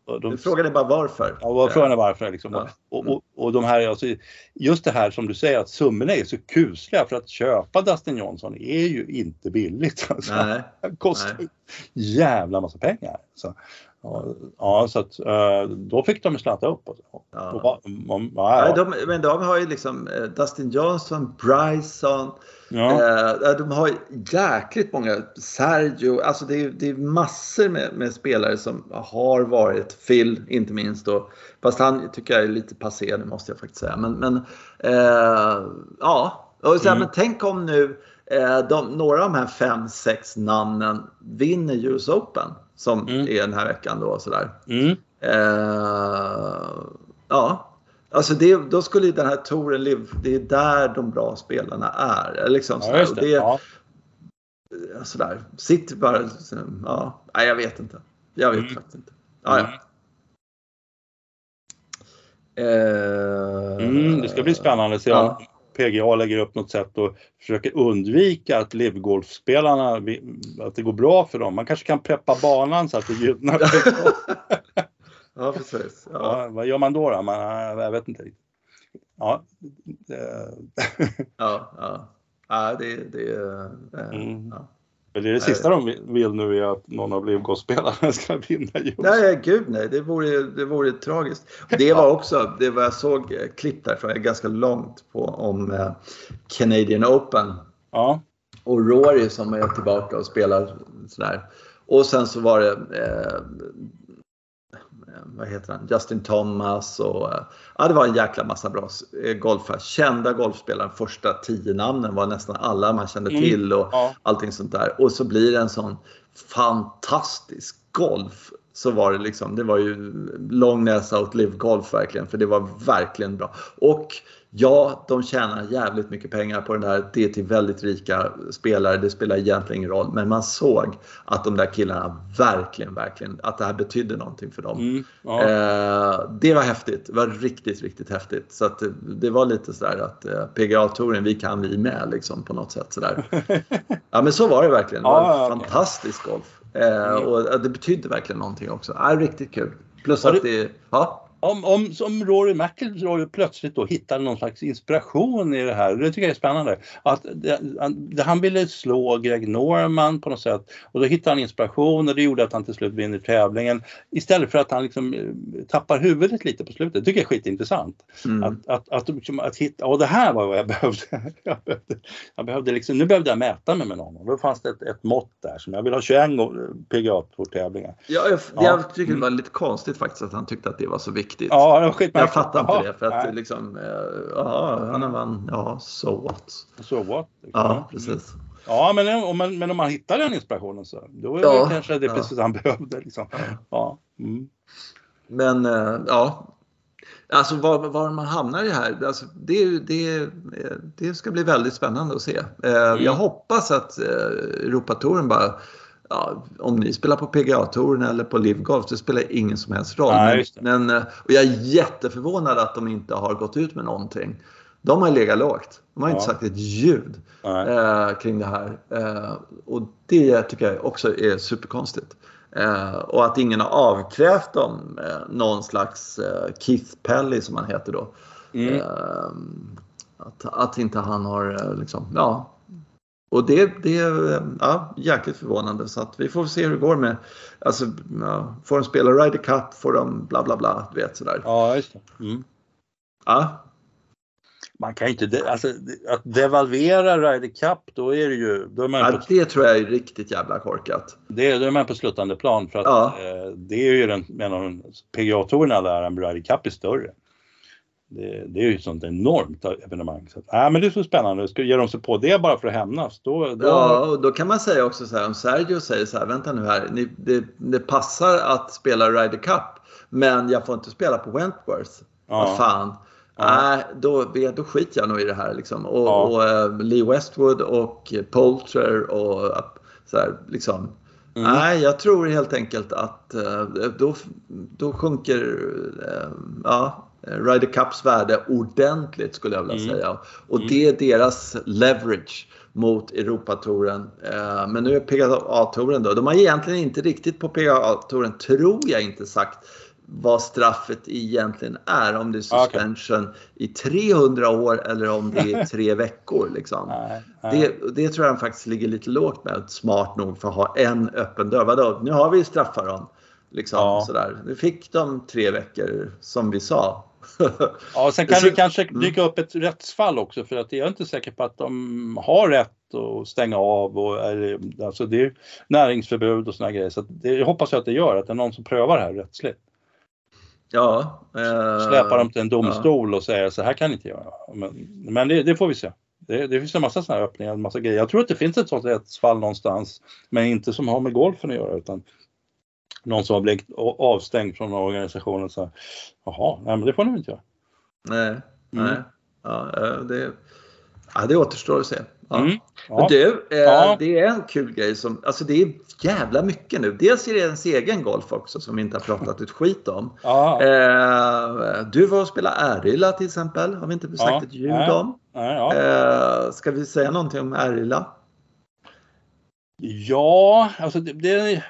Ja. de, Frågan är bara varför. Ja, vad frågan är varför. Liksom. Ja. Och, och, och de här, alltså, just det här som du säger att summorna är så kusliga för att köpa Dustin Johnson är ju inte billigt. Alltså. Nej. Det kostar Nej. jävla massa pengar. Så, ja, ja, så att eh, då fick de slatta upp. Och, Ja. och, om, Nej, ja, de, men de har ju liksom eh, Dustin Johnson, Bryson, eh, de har jäkligt många, Sergio, alltså det är, det är massor med, med spelare som har varit, Phil inte minst då, fast han tycker jag är lite passé nu måste jag faktiskt säga. Men, men eh, ja, och så här, Mm. men tänk om nu de, några av de här fem, sex namnen vinner US Open som Mm. är den här veckan då sådär. mm, Eh, ja, alltså det, då skulle ju den här touren det är där de bra spelarna är. Liksom ja, sådär. Och det. Ja. det, sådär. Sitter bara, ja, nej jag vet inte. Jag vet Mm. faktiskt inte. Ja, ja. Mm. Eh, Mm, det ska bli spännande att se Ja. PGA lägger upp något sätt och försöker undvika att livgolfspelarna, att det går bra för dem. Man kanske kan preppa banan så att det gynnar. Ja, precis. Ja. Ja, vad gör man då? då? Man, jag vet inte. Ja, det, Ja, ja. Ja, det, det, eh, Mm. ja. Det är det sista de vill- nu är att någon av livgolfspelarna ska vinna just. Nej, gud nej. Det vore, det vore tragiskt. Det var också, det var jag såg eh, klipp därifrån, ganska långt på, om eh, Canadian Open. Ja, Och Rory som är tillbaka och spelar sådär. Och sen så var det, eh, vad heter han, Justin Thomas och eh, ja, det var en jäkla massa bra eh, golfare. Kända golfspelare, första tio namnen var nästan alla man kände Mm. till och ja, allting sånt där. Och så blir det en sån fantastisk golf. Så var det liksom, det var ju lång näsa åt Live Golf verkligen, för det var verkligen bra. Och ja, de tjänar jävligt mycket pengar på den där. Det är till väldigt rika spelare, det spelar egentligen ingen roll. Men man såg att de där killarna verkligen, verkligen, att det här betydde någonting för dem. mm, ja. Eh, det var häftigt. Det var riktigt, riktigt häftigt. Så det, det var lite sådär att eh, PGA-touren, vi kan vi med liksom på något sätt sådär. Ja men så var det verkligen. Det var Ja, fantastisk golf. Eh, och det betydde verkligen någonting också. Ja, riktigt kul. Plus Har att det, ja. Om, om som Rory McIlroy plötsligt då hittade någon slags inspiration i det här. Det tycker jag är spännande. Att det, han, han ville slå Greg Norman på något sätt och då hittade han inspiration och det gjorde att han till slut vinner tävlingen. Istället för att han liksom eh, tappar huvudet lite på slutet. Det tycker jag är skitintressant. Mm. Att, att, att, liksom, att hitta, och det här var vad jag behövde. Jag behövde, jag behövde liksom, nu behövde jag mäta mig med någon och då fanns det ett, ett mått där som jag vill ha 21 gånger PGA-tävlingar. Ja, jag, Ja. jag tycker Mm. det var lite konstigt faktiskt att han tyckte att det var så viktigt. Ja, det var skitmärkligt. jag fattar inte det för att nej. liksom, eh, ja, han vann, ja, so what. Så what? liksom. Ja, precis. Ja, men om man, men om man hittar den inspirationen så då är Ja, det kanske det ja. precis han behövde. Liksom. Ja. Mm. Men eh, ja, alltså var, var man hamnar i det här, alltså, det, det, det ska bli väldigt spännande att se. Eh, Jag hoppas att eh, Europatouren bara, ja, om ni spelar på PGA-touren eller på Live Golf, det spelar ingen som helst roll. Nej, men, eh, och jag är jätteförvånad att de inte har gått ut med någonting. De har legat lågt. De har inte Ja. sagt ett ljud eh, kring det här. Eh, och det tycker jag också är superkonstigt. Eh, och att ingen har avkrävt dem eh, någon slags eh, Keith Pelly som han heter då. Mm. Att, att inte han har liksom, ja. Och det, det är ja, jäkligt förvånande så att vi får se hur det går med, alltså ja, får de spela Ryder Cup, får de bla bla bla, du vet sådär. Ja, just det. Mm. Ja, Man kan inte, alltså, att devalvera Ryder Cup, då är det ju, då är man, ja, på, det tror jag är riktigt jävla korkat. det, då är man på sluttande plan för att Ja. eh, det är ju den, en av PGA-tourerna där Ryder Cup är större. Det, det är ju ett sånt enormt evenemang. Så att, äh, men det är så spännande. Ska ge de sig på det bara för att hämnas? Då, då... Ja, och då kan man säga också så här om Sergio säger så här, vänta nu här, ni, det, det passar att spela Ryder Cup men jag får inte spela på Wentworth. Ja. Vad fan. Nej, ja. då, då skiter jag nog i det här. Liksom. Och, ja. och uh, Lee Westwood och Poulter och så här, liksom. Mm. Nej, jag tror helt enkelt att uh, då, då sjunker uh, ja, Ryder Cups värde ordentligt skulle jag vilja mm. säga. Och mm. det är deras leverage mot Europatouren. Men nu är PGA-touren då. De har egentligen inte riktigt på PGA-touren, tror jag inte sagt vad straffet egentligen är. Om det är suspension okay. i 300 år eller om det är tre veckor. Liksom. Nej, nej. Det, det, tror jag faktiskt ligger lite lågt med. Smart nog för att ha en öppen dörr. Vadå? Nu har vi straffar dem. Liksom, ja. sådär. Nu fick de tre veckor som vi sa. ja, sen kan Så, det kanske mm. dyka upp ett rättsfall också för att jag är inte säker på att de har rätt att stänga av och eller, alltså det är näringsförbud och såna grejer. Så det jag hoppas jag att det gör, att det är någon som prövar det här rättsligt. Ja. Eh, Släpa dem till en domstol ja. och säga så här kan ni inte göra. Men, men det, det, får vi se. Det, det finns en massa sådana här öppningar, en massa grejer. Jag tror att det finns ett sånt rättsfall någonstans, men inte som har med golfen att göra utan någon som har blivit avstängd från organisationen. Så, Jaha, nej men det får ni inte göra. Nej, mm. nej. Ja, eh, det, ja, det återstår att se. Ja. Mm. Ja. Du, eh, ja. det är en kul grej som, alltså det är jävla mycket nu. Dels är det ens egen golf också som vi inte har pratat ett skit om. Eh, du var och spelade Ärila till exempel, har vi inte sagt ett ljud om. Eh, ska vi säga någonting om Ärila? Ja, alltså det, det, är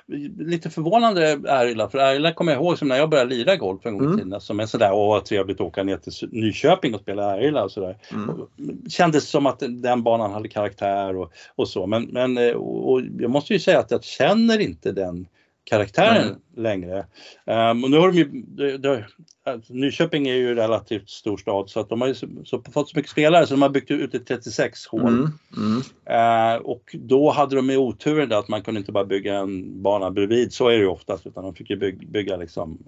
lite förvånande Ärila, för Ärila kommer jag ihåg som när jag började lira golf en gång i mm. tiden, som en sådär, åh vad trevligt att åka ner till Nyköping och spela Ärila och sådär. Mm. Kändes som att den banan hade karaktär och, och så, men, men eh, och jag måste ju säga att jag känner inte den karaktären mm. längre. Um, och nu har de ju, de, de, alltså, Nyköping är ju relativt stor stad så att de har ju så, så, fått så mycket spelare så de har byggt ut till 36 hål. Mm. Mm. Uh, och då hade de ju oturen där att man kunde inte bara bygga en bana bredvid, så är det ju oftast, utan de fick ju bygga, bygga liksom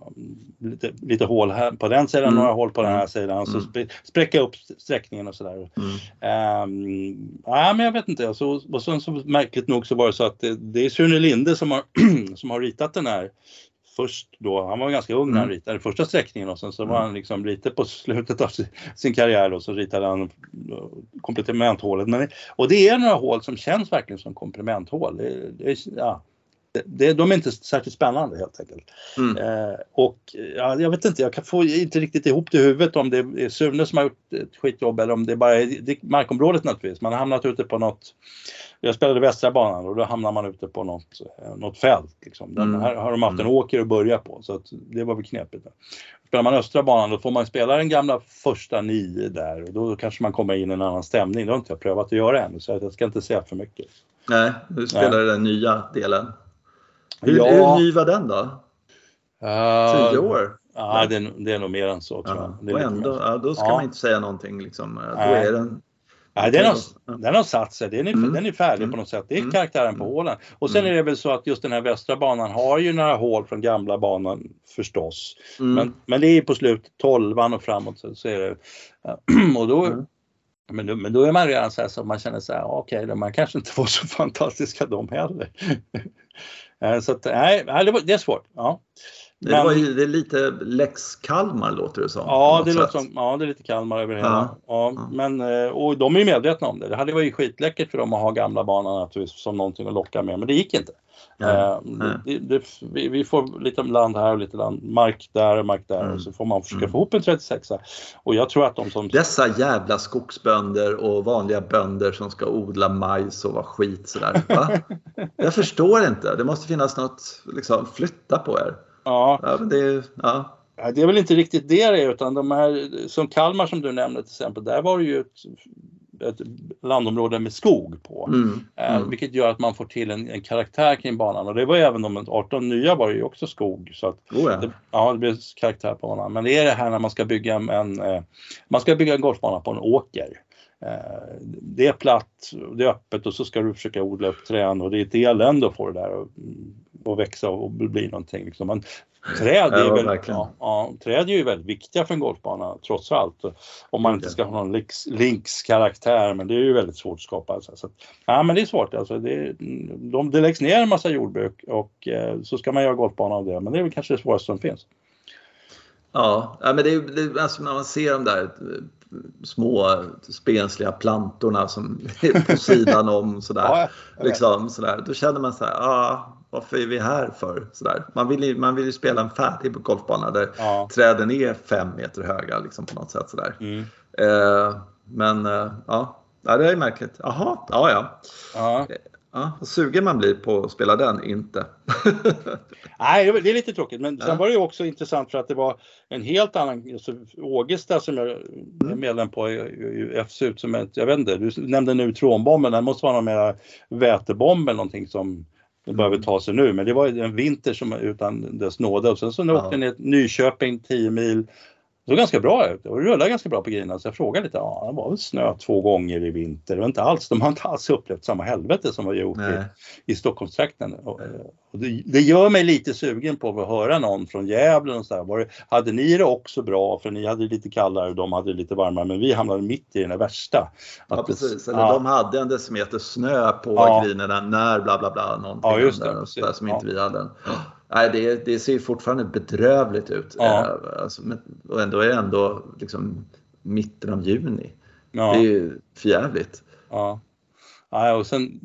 lite, lite hål här på den sidan, mm. några hål på den här sidan och så mm. spräcka upp sträckningen och sådär. Um, ja, men jag vet inte, alltså, och sen så märkligt nog så var det så att det, det är Sune Linde som har, som har ritat den här först då, han var ganska ung när han mm. ritade första sträckningen och sen så var mm. han liksom lite på slutet av sin karriär och så ritade han komplementhålet. Men, och det är några hål som känns verkligen som komplementhål. Det, det, ja, det, de är inte särskilt spännande helt enkelt. Mm. Eh, och ja, jag vet inte, jag kan få inte riktigt ihop det i huvudet om det är Sune som har gjort ett skitjobb eller om det bara är det, markområdet naturligtvis. Man har hamnat ute på något jag spelade västra banan och då hamnar man ute på något, eh, något fält. Liksom. Den, mm. Här har de haft en mm. åker att börja på så det var väl knepigt. Spelar man östra banan då får man spela den gamla första nio där och då kanske man kommer in i en annan stämning. Det har inte jag prövat att göra än så jag ska inte säga för mycket. Nej, du spelar Nej. den nya delen. Hur, ja. hur ny var den då? Uh, Tio år? Ja, det är, det är nog mer än så tror jag. och ändå, ja, då ska ja. man inte säga någonting. Liksom. Då är den Nej, den, har, den har satt sig, den är, mm. den är färdig mm. på något sätt. Det är mm. karaktären på mm. hålen. Och sen mm. är det väl så att just den här västra banan har ju några hål från gamla banan förstås. Mm. Men, men det är på slutet, 12 och framåt så, så är det. Och då, men, då, men då är man redan så här så man känner så här, okej, okay, man kanske inte var så fantastiska de heller. Eh, så att, nej, det, är svårt. Ja. Det, men, var ju, det är lite Lex Kalmar låter det som. Ja, det låter som, ja, det är lite Kalmar över hela. Ja, ja, ja. Men, eh, och de är ju medvetna om det. Det hade varit skitläckert för dem att ha gamla banan naturligtvis som någonting att locka med, men det gick inte. Ja, uh, det, det, vi, vi, får lite land här och lite land, mark där och mark där mm. och så får man försöka mm. få ihop en 36 Och jag tror att de som... Dessa jävla skogsbönder och vanliga bönder som ska odla majs och vara skit sådär. Va? jag förstår inte. Det måste finnas något, liksom, flytta på er. Ja. ja, men det, ja. Det är väl inte riktigt det det är utan de här som Kalmar som du nämnde till exempel, där var det ju ett, ett landområde med skog på. Mm, eh, mm. Vilket gör att man får till en, en, karaktär kring banan och det var ju även de 18 nya var det ju också skog. Så att oh ja. Det, ja, det blir karaktär på banan. Men det är det här när man ska bygga en, eh, man ska bygga en golfbana på en åker. Eh, det är platt, det är öppet och så ska du försöka odla upp träd och det är ett elände att få det där och växa och bli någonting. Liksom. Man, träd, är Ja, väl, verkligen. ja, ja, träd är ju väldigt viktiga för en golfbana trots allt. Om man inte ska ha någon links, links karaktär men det är ju väldigt svårt att skapa. Alltså. Så, ja men det är svårt. Alltså, det, de, det läggs ner en massa jordbruk och eh, så ska man göra golfbana av det. Men det är väl kanske det svåraste som finns. Ja, men det är, det, alltså när man ser de där eh, små spensliga plantorna som är på sidan om sådär. Ja, liksom, sådär. Då känner man så här, ah, varför är vi här för? Sådär. Man, vill ju, man vill ju spela en färdig golfbana där Ja. träden är fem meter höga liksom, på något sätt. Sådär. Mm. Eh, men eh, ja, ja, det är märkligt. Jaha, ja ja. Ja. ja. Vad sugen man blir på att spela den, inte. Nej, det är- lite tråkigt. Men sen var det ju också intressant för att det var en helt annan, alltså Ågesta som jag är medlem på i FSUT som ett, jag vet inte, du nämnde neutronbomben, den måste vara någon mera vätebomb eller någonting som det behöver ta sig nu. Men det var en vinter som utan dess nåde och sen så åkte ni till Nyköping 10 mil. Det såg ganska bra ut och rullade ganska bra på grinen så jag frågade lite, ja det var väl snö två gånger i vinter. Var inte alls, de har inte alls upplevt samma helvete som vi gjort i, Nej. i Stockholmstrakten. Och, och det, det gör mig lite sugen på att höra någon från Gävle och så det, hade ni det också bra? För ni hade lite kallare och de hade lite varmare men vi hamnade mitt i den värsta. Ja, Att det- precis. Eller ja. de hade en decimeter snö på Ja. grinerna när bla bla bla. Någonting Ja, just det, precis. sådär som Ja. inte vi hade. Nej, det, det ser ju fortfarande bedrövligt ut. Ja. Eh, Alltså, men, och ändå är det ändå liksom mitten av juni. Ja. Det är ju förjävligt. Ja. Ja, och sen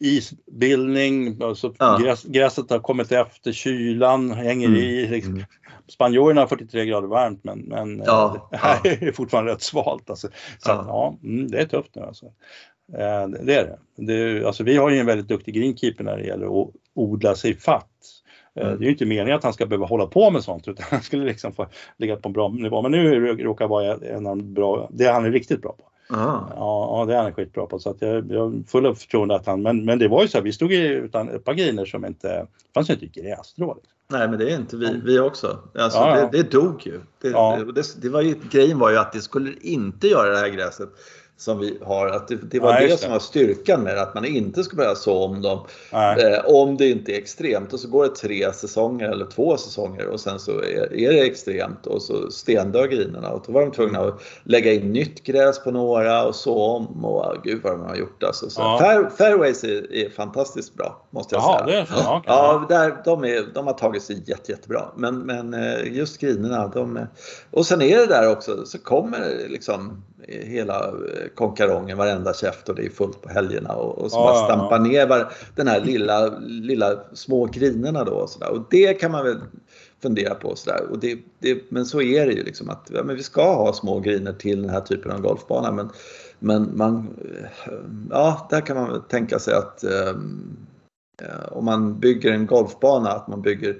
isbildning, alltså Ja. gräs, gräset har kommit efter, kylan hänger Mm. i. Liksom. Mm. Spanjorerna har 43 grader varmt men, men eh, Ja, det här är fortfarande rätt svalt. Alltså. Så Ja. Mm, det är tufft nu alltså. Eh, det det är det. det är, alltså, vi har ju en väldigt duktig greenkeeper när det gäller att odla sig fatt. Eh, Mm. Det är ju inte meningen att han ska behöva hålla på med sånt utan han skulle liksom få ligga på en bra nivå. Men nu råkar vara en av de bra, det han är riktigt bra på. Aha. Ja, det är han skitbra på. Så att jag, jag är full av förtroende att han, men, men det var ju så här, vi stod ju utan ett par griner som inte, det fanns ju inte grässtrå. Liksom. Nej, men det är inte vi, vi också. Alltså, Ja, ja. Det, det dog ju. Det, Ja. det, det, det var ju. Grejen var ju att det skulle inte göra det här gräset som vi har. Att det, det var Nej, det som var styrkan med att man inte ska börja så om dem. Eh, om det inte är extremt och så går det tre säsonger eller två säsonger och sen så är, är det extremt och så stendör grinerna och då var de tvungna att lägga in nytt gräs på några och så om och gud vad de har gjort alltså. Så Ja. fair, fairways är, är fantastiskt bra måste jag Jaha, säga. det är så. Ja, okej. Ja, där, de, är, de har tagit sig jätte, jättebra. Men, men eh, just grinerna, de... Och sen är det där också, så kommer liksom hela eh, konkarongen, varenda käft och det är fullt på helgerna och, och så Ja, ja, stampar ner var, den här lilla, lilla små grinerna då och så där. Och det kan man väl fundera på och så där. Och det, det, men så är det ju liksom att ja, men vi ska ha små griner till den här typen av golfbana. Men, men man, eh, ja, där kan man väl tänka sig att eh, om man bygger en golfbana, att man bygger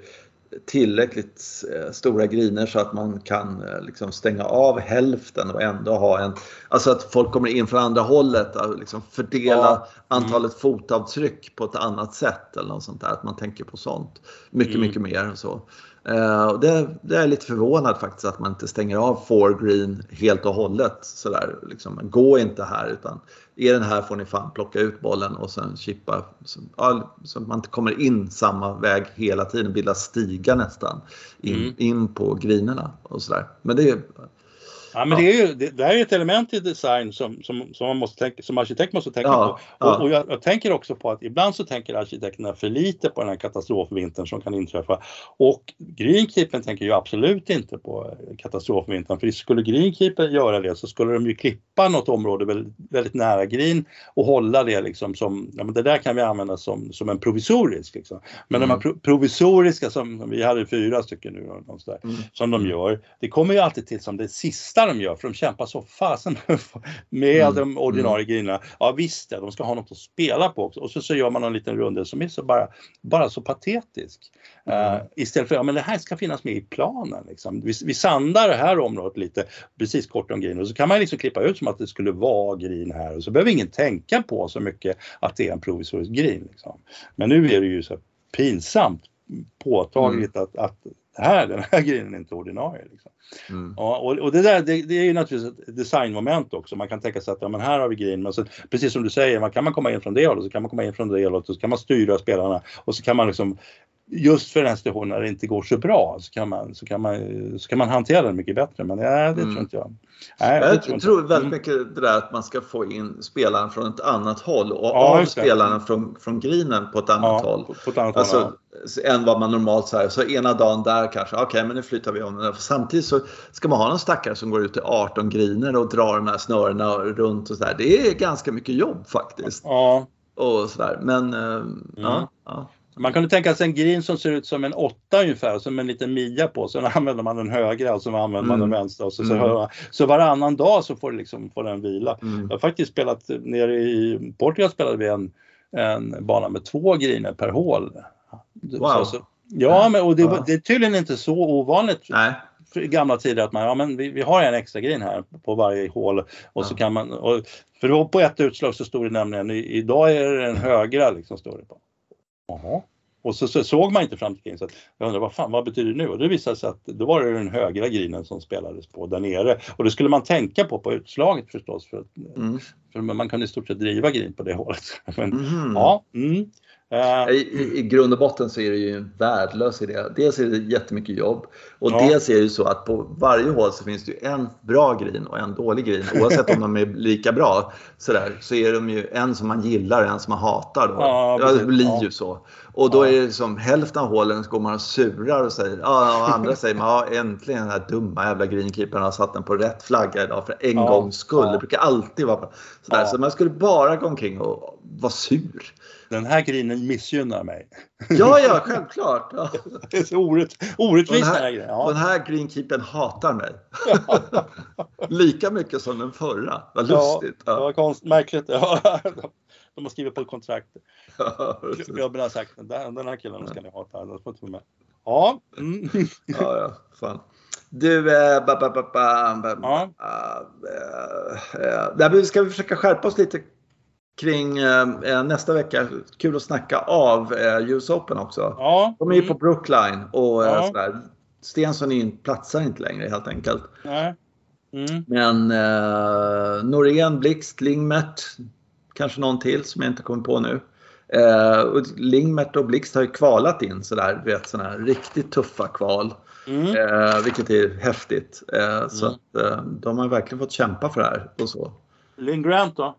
tillräckligt eh, stora griner så att man kan eh, liksom stänga av hälften och ändå ha en, alltså att folk kommer in från andra hållet, att liksom fördela Ja. antalet fotavtryck på ett annat sätt eller något sånt där, att man tänker på sånt. Mycket, Mm. mycket mer och så. Eh, och det, det är lite förvånad faktiskt att man inte stänger av four green helt och hållet sådär. Liksom, gå inte här utan är den här får ni fan plocka ut bollen och sen chippa så, ja, så man inte kommer in samma väg hela tiden, bilda stigar nästan in, Mm. in på grinerna och sådär. Men det är Ja, men det, är ju, det, det här är ett element i design som, som, som, man måste tänka, som arkitekt måste tänka Ja, på. ja. Och, och jag, jag tänker också på att ibland så tänker arkitekterna för lite på den här katastrofvintern som kan inträffa. Och Greenkeeper tänker ju absolut inte på katastrofvintern. För skulle Greenkeeper göra det så skulle de ju klippa något område väldigt, väldigt nära green och hålla det liksom som, ja men det där kan vi använda som, som en provisorisk. Liksom. Men de här Mm. pro, provisoriska som, vi hade fyra stycken nu sådär, Mm. som de gör. Det kommer ju alltid till som det sista de gör för de kämpar så fasen med Mm, de ordinarie grejerna. Ja visst de ska ha något att spela på också. Och så, så gör man en liten rundel som är så bara, bara så patetisk. Mm. Eh, istället för, ja men det här ska finnas med i planen. Liksom. Vi, vi sandar det här området lite precis kort om green och så kan man liksom klippa ut som att det skulle vara green här och så behöver ingen tänka på så mycket att det är en provisorisk green. Liksom. Men nu är det ju så pinsamt påtagligt att, att det här, den här grejen är inte ordinarie. Liksom. Mm. Ja, och, och det där det, det är ju naturligtvis ett designmoment också. Man kan tänka sig att ja, men här har vi grejen. Men så, precis som du säger, man kan man komma in från det hållet så kan man komma in från det hållet och så kan man styra spelarna och så kan man liksom just för en STH när det inte går så bra så kan man, så kan man, så kan man hantera den mycket bättre. Men nej, det Mm. tror inte jag. Nej, det Jag tror tror, inte. väldigt Mm. mycket det där att man ska få in spelaren från ett annat håll och Ja, av spelaren från, från grinen på ett annat Ja, håll. på, på annat Alltså, håll. än vad man normalt här, så ena dagen där kanske, okej men nu flyttar vi om den. För Samtidigt så ska man ha någon stackare som går ut i 18 griner och drar de här snörena runt och sådär. Det är ganska mycket jobb faktiskt. Ja. Och sådär. Men eh, ja, ja. Man kunde tänka sig en green som ser ut som en åtta ungefär, som en liten mia på. Sen använder man den högra och så använder man Mm. den vänstra. Och så, så, Mm. man- så varannan dag så får, liksom, får den vila. Mm. Jag har faktiskt spelat, nere i Portugal spelade vi en, en bana med två griner per hål. Wow. Så, så, ja, men och det, Ja. det är tydligen inte så ovanligt Nej. i gamla tider att man, ja men vi, vi har en extra green här på varje hål och så Ja. kan man, och, för då på ett utslag så stod det nämligen, idag är det den högra liksom står det på. Jaha. Och så, så såg man inte fram till green så att jag undrar vad fan vad betyder det nu? Och det visade sig att då var det den högra greenen som spelades på där nere. Och det skulle man tänka på på utslaget förstås för, att, Mm. för man kunde i stort sett driva green på det hålet. Men, Mhm. Ja. Mm. Eh, I, i, grund och botten så är det ju en värdelös idé. Dels är det jättemycket jobb och Ja. dels är det ju så att på varje hål så finns det ju en bra green och en dålig green. Oavsett om de är lika bra sådär, så är de ju en som man gillar och en som man hatar. Då. Ja, det blir Ja. ju så. Och då Ja. är det som hälften av hålen så går man och surar och säger ja, och andra säger man, ja äntligen den här dumma jävla greenkeepern har satt den på rätt flagga idag för en Ja. gångs skull. Ja. Det brukar alltid vara sådär. Ja. Så man skulle bara gå omkring och vara sur. den här greenen missgynnar mig. Ja, ja, självklart. Ja. Det är så orätt, orättvist Den här- den här grejen. Den Ja. här greenkeepern hatar mig. Lika mycket som den förra. Vad Ja, lustigt. Det Ja. var konst, märkligt. De har skrivit på ett kontrakt. Klubben har sagt den, den här killen ska ni hata. Den får inte vara med. Ja. Mm. ja, ja, fan. Du, eh, ba, ba, ba, ba, Ja. eh, eh, där ska vi försöka skärpa oss lite kring eh, nästa vecka. Kul att snacka av eh, US Open också. Ja. De är ju mm. på Brookline och eh, Ja. sådär. Stensson in, platsar inte längre helt enkelt. Nej. Mm. Men eh, Norén, Blixt, Lingmert, kanske någon till som jag inte kommer på nu. Eh, och Lingmert och Blixt har ju kvalat in sådär, vet sådana här riktigt tuffa kval. Mm. Eh, vilket är häftigt. Eh, Så Mm. att, eh, de har verkligen fått kämpa för det här och så. Lynn Grant då?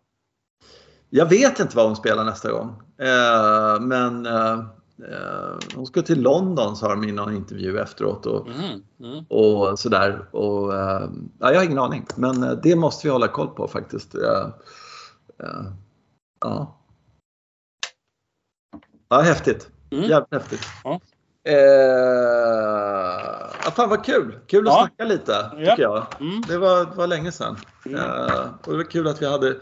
Jag vet inte vad hon spelar nästa gång. Eh, men eh, eh, hon ska till London sa de i någon intervju efteråt. Och, Mm. Mm. och sådär. Och, ja, jag har ingen aning, men det måste vi hålla koll på faktiskt. Ja. ja, häftigt. Mm. Jävligt häftigt. Ja. Eh, fan vad kul! Kul att Ja. snacka lite, tycker Ja. jag. Mm. Det var, det var länge sedan. Mm. Eh, och det var kul att vi hade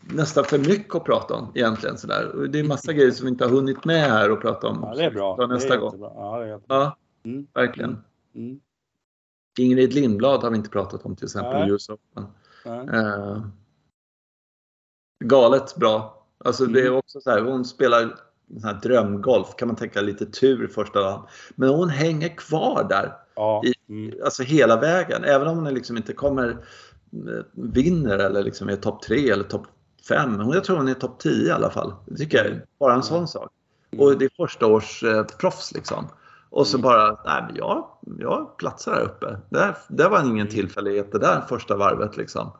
nästan för mycket att prata om egentligen. Sådär. Och det är massa grejer som vi inte har hunnit med här och prata om. Ja, det är bra. Ta nästa det är gång. jättebra. Ja, det är jättebra. Ja, Mm. verkligen. Mm. Ingrid Lindblad har vi inte pratat om till exempel i US Open. Galet bra. Alltså det är Mm. också så här, hon spelar sån här drömgolf kan man tänka lite tur första dagen. Men hon hänger kvar där Ja. i- Mm. alltså hela vägen. Även om hon liksom inte kommer eh, vinner eller liksom är topp 3 eller topp 5. Jag tror hon är topp 10 i alla fall. Det tycker jag bara en sån sak. Och det är första års eh, proffs liksom. Och så Mm. bara, nej men jag, jag platsar där uppe. Det, det var ingen Mm. tillfällighet det där första varvet liksom.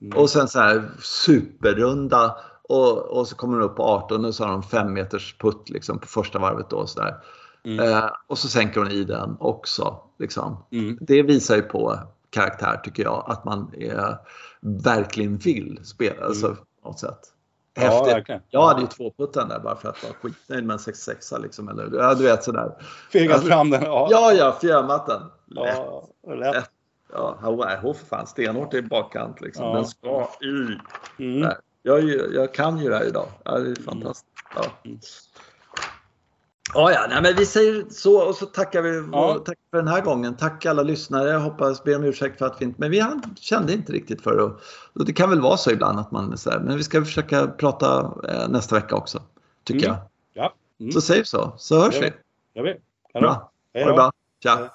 Mm. Och sen så här superrunda och, och så kommer de upp på 18 och så har de 5 meters putt liksom på första varvet då och så där. Mm. Eh, och så sänker hon i den också. Liksom. Mm. Det visar ju på karaktär tycker jag, att man är, verkligen vill spela. Alltså, på något sätt. Ja, Häftigt. verkligen. jag hade ju två putten där bara för att vara skitnöjd med en 66 liksom. Eller, ja, du vet sådär. Fegat Alltså- fram den. Ja. Ja, ja, fjärrmatten. Lätt. Ja, lätt. Ja, Hawaii, hon för fan stenhårt i bakkant liksom. Ja. Den ska i. Mm. Jag, jag kan ju det här idag. Ja, det är fantastiskt. Ja. Mm. Ja, ja, nej, men vi säger så och så tackar vi Ja. tack för den här gången. Tack alla lyssnare. Jag hoppas, ber om ursäkt för att vi inte, men vi kände inte riktigt för det. Det kan väl vara så ibland att man så här, men vi ska försöka prata eh, nästa vecka också. Tycker Mm. jag. Ja. Mm. Så säg så, så hörs vi. Jag. Kanon. Bra. Ha det bra. Tja.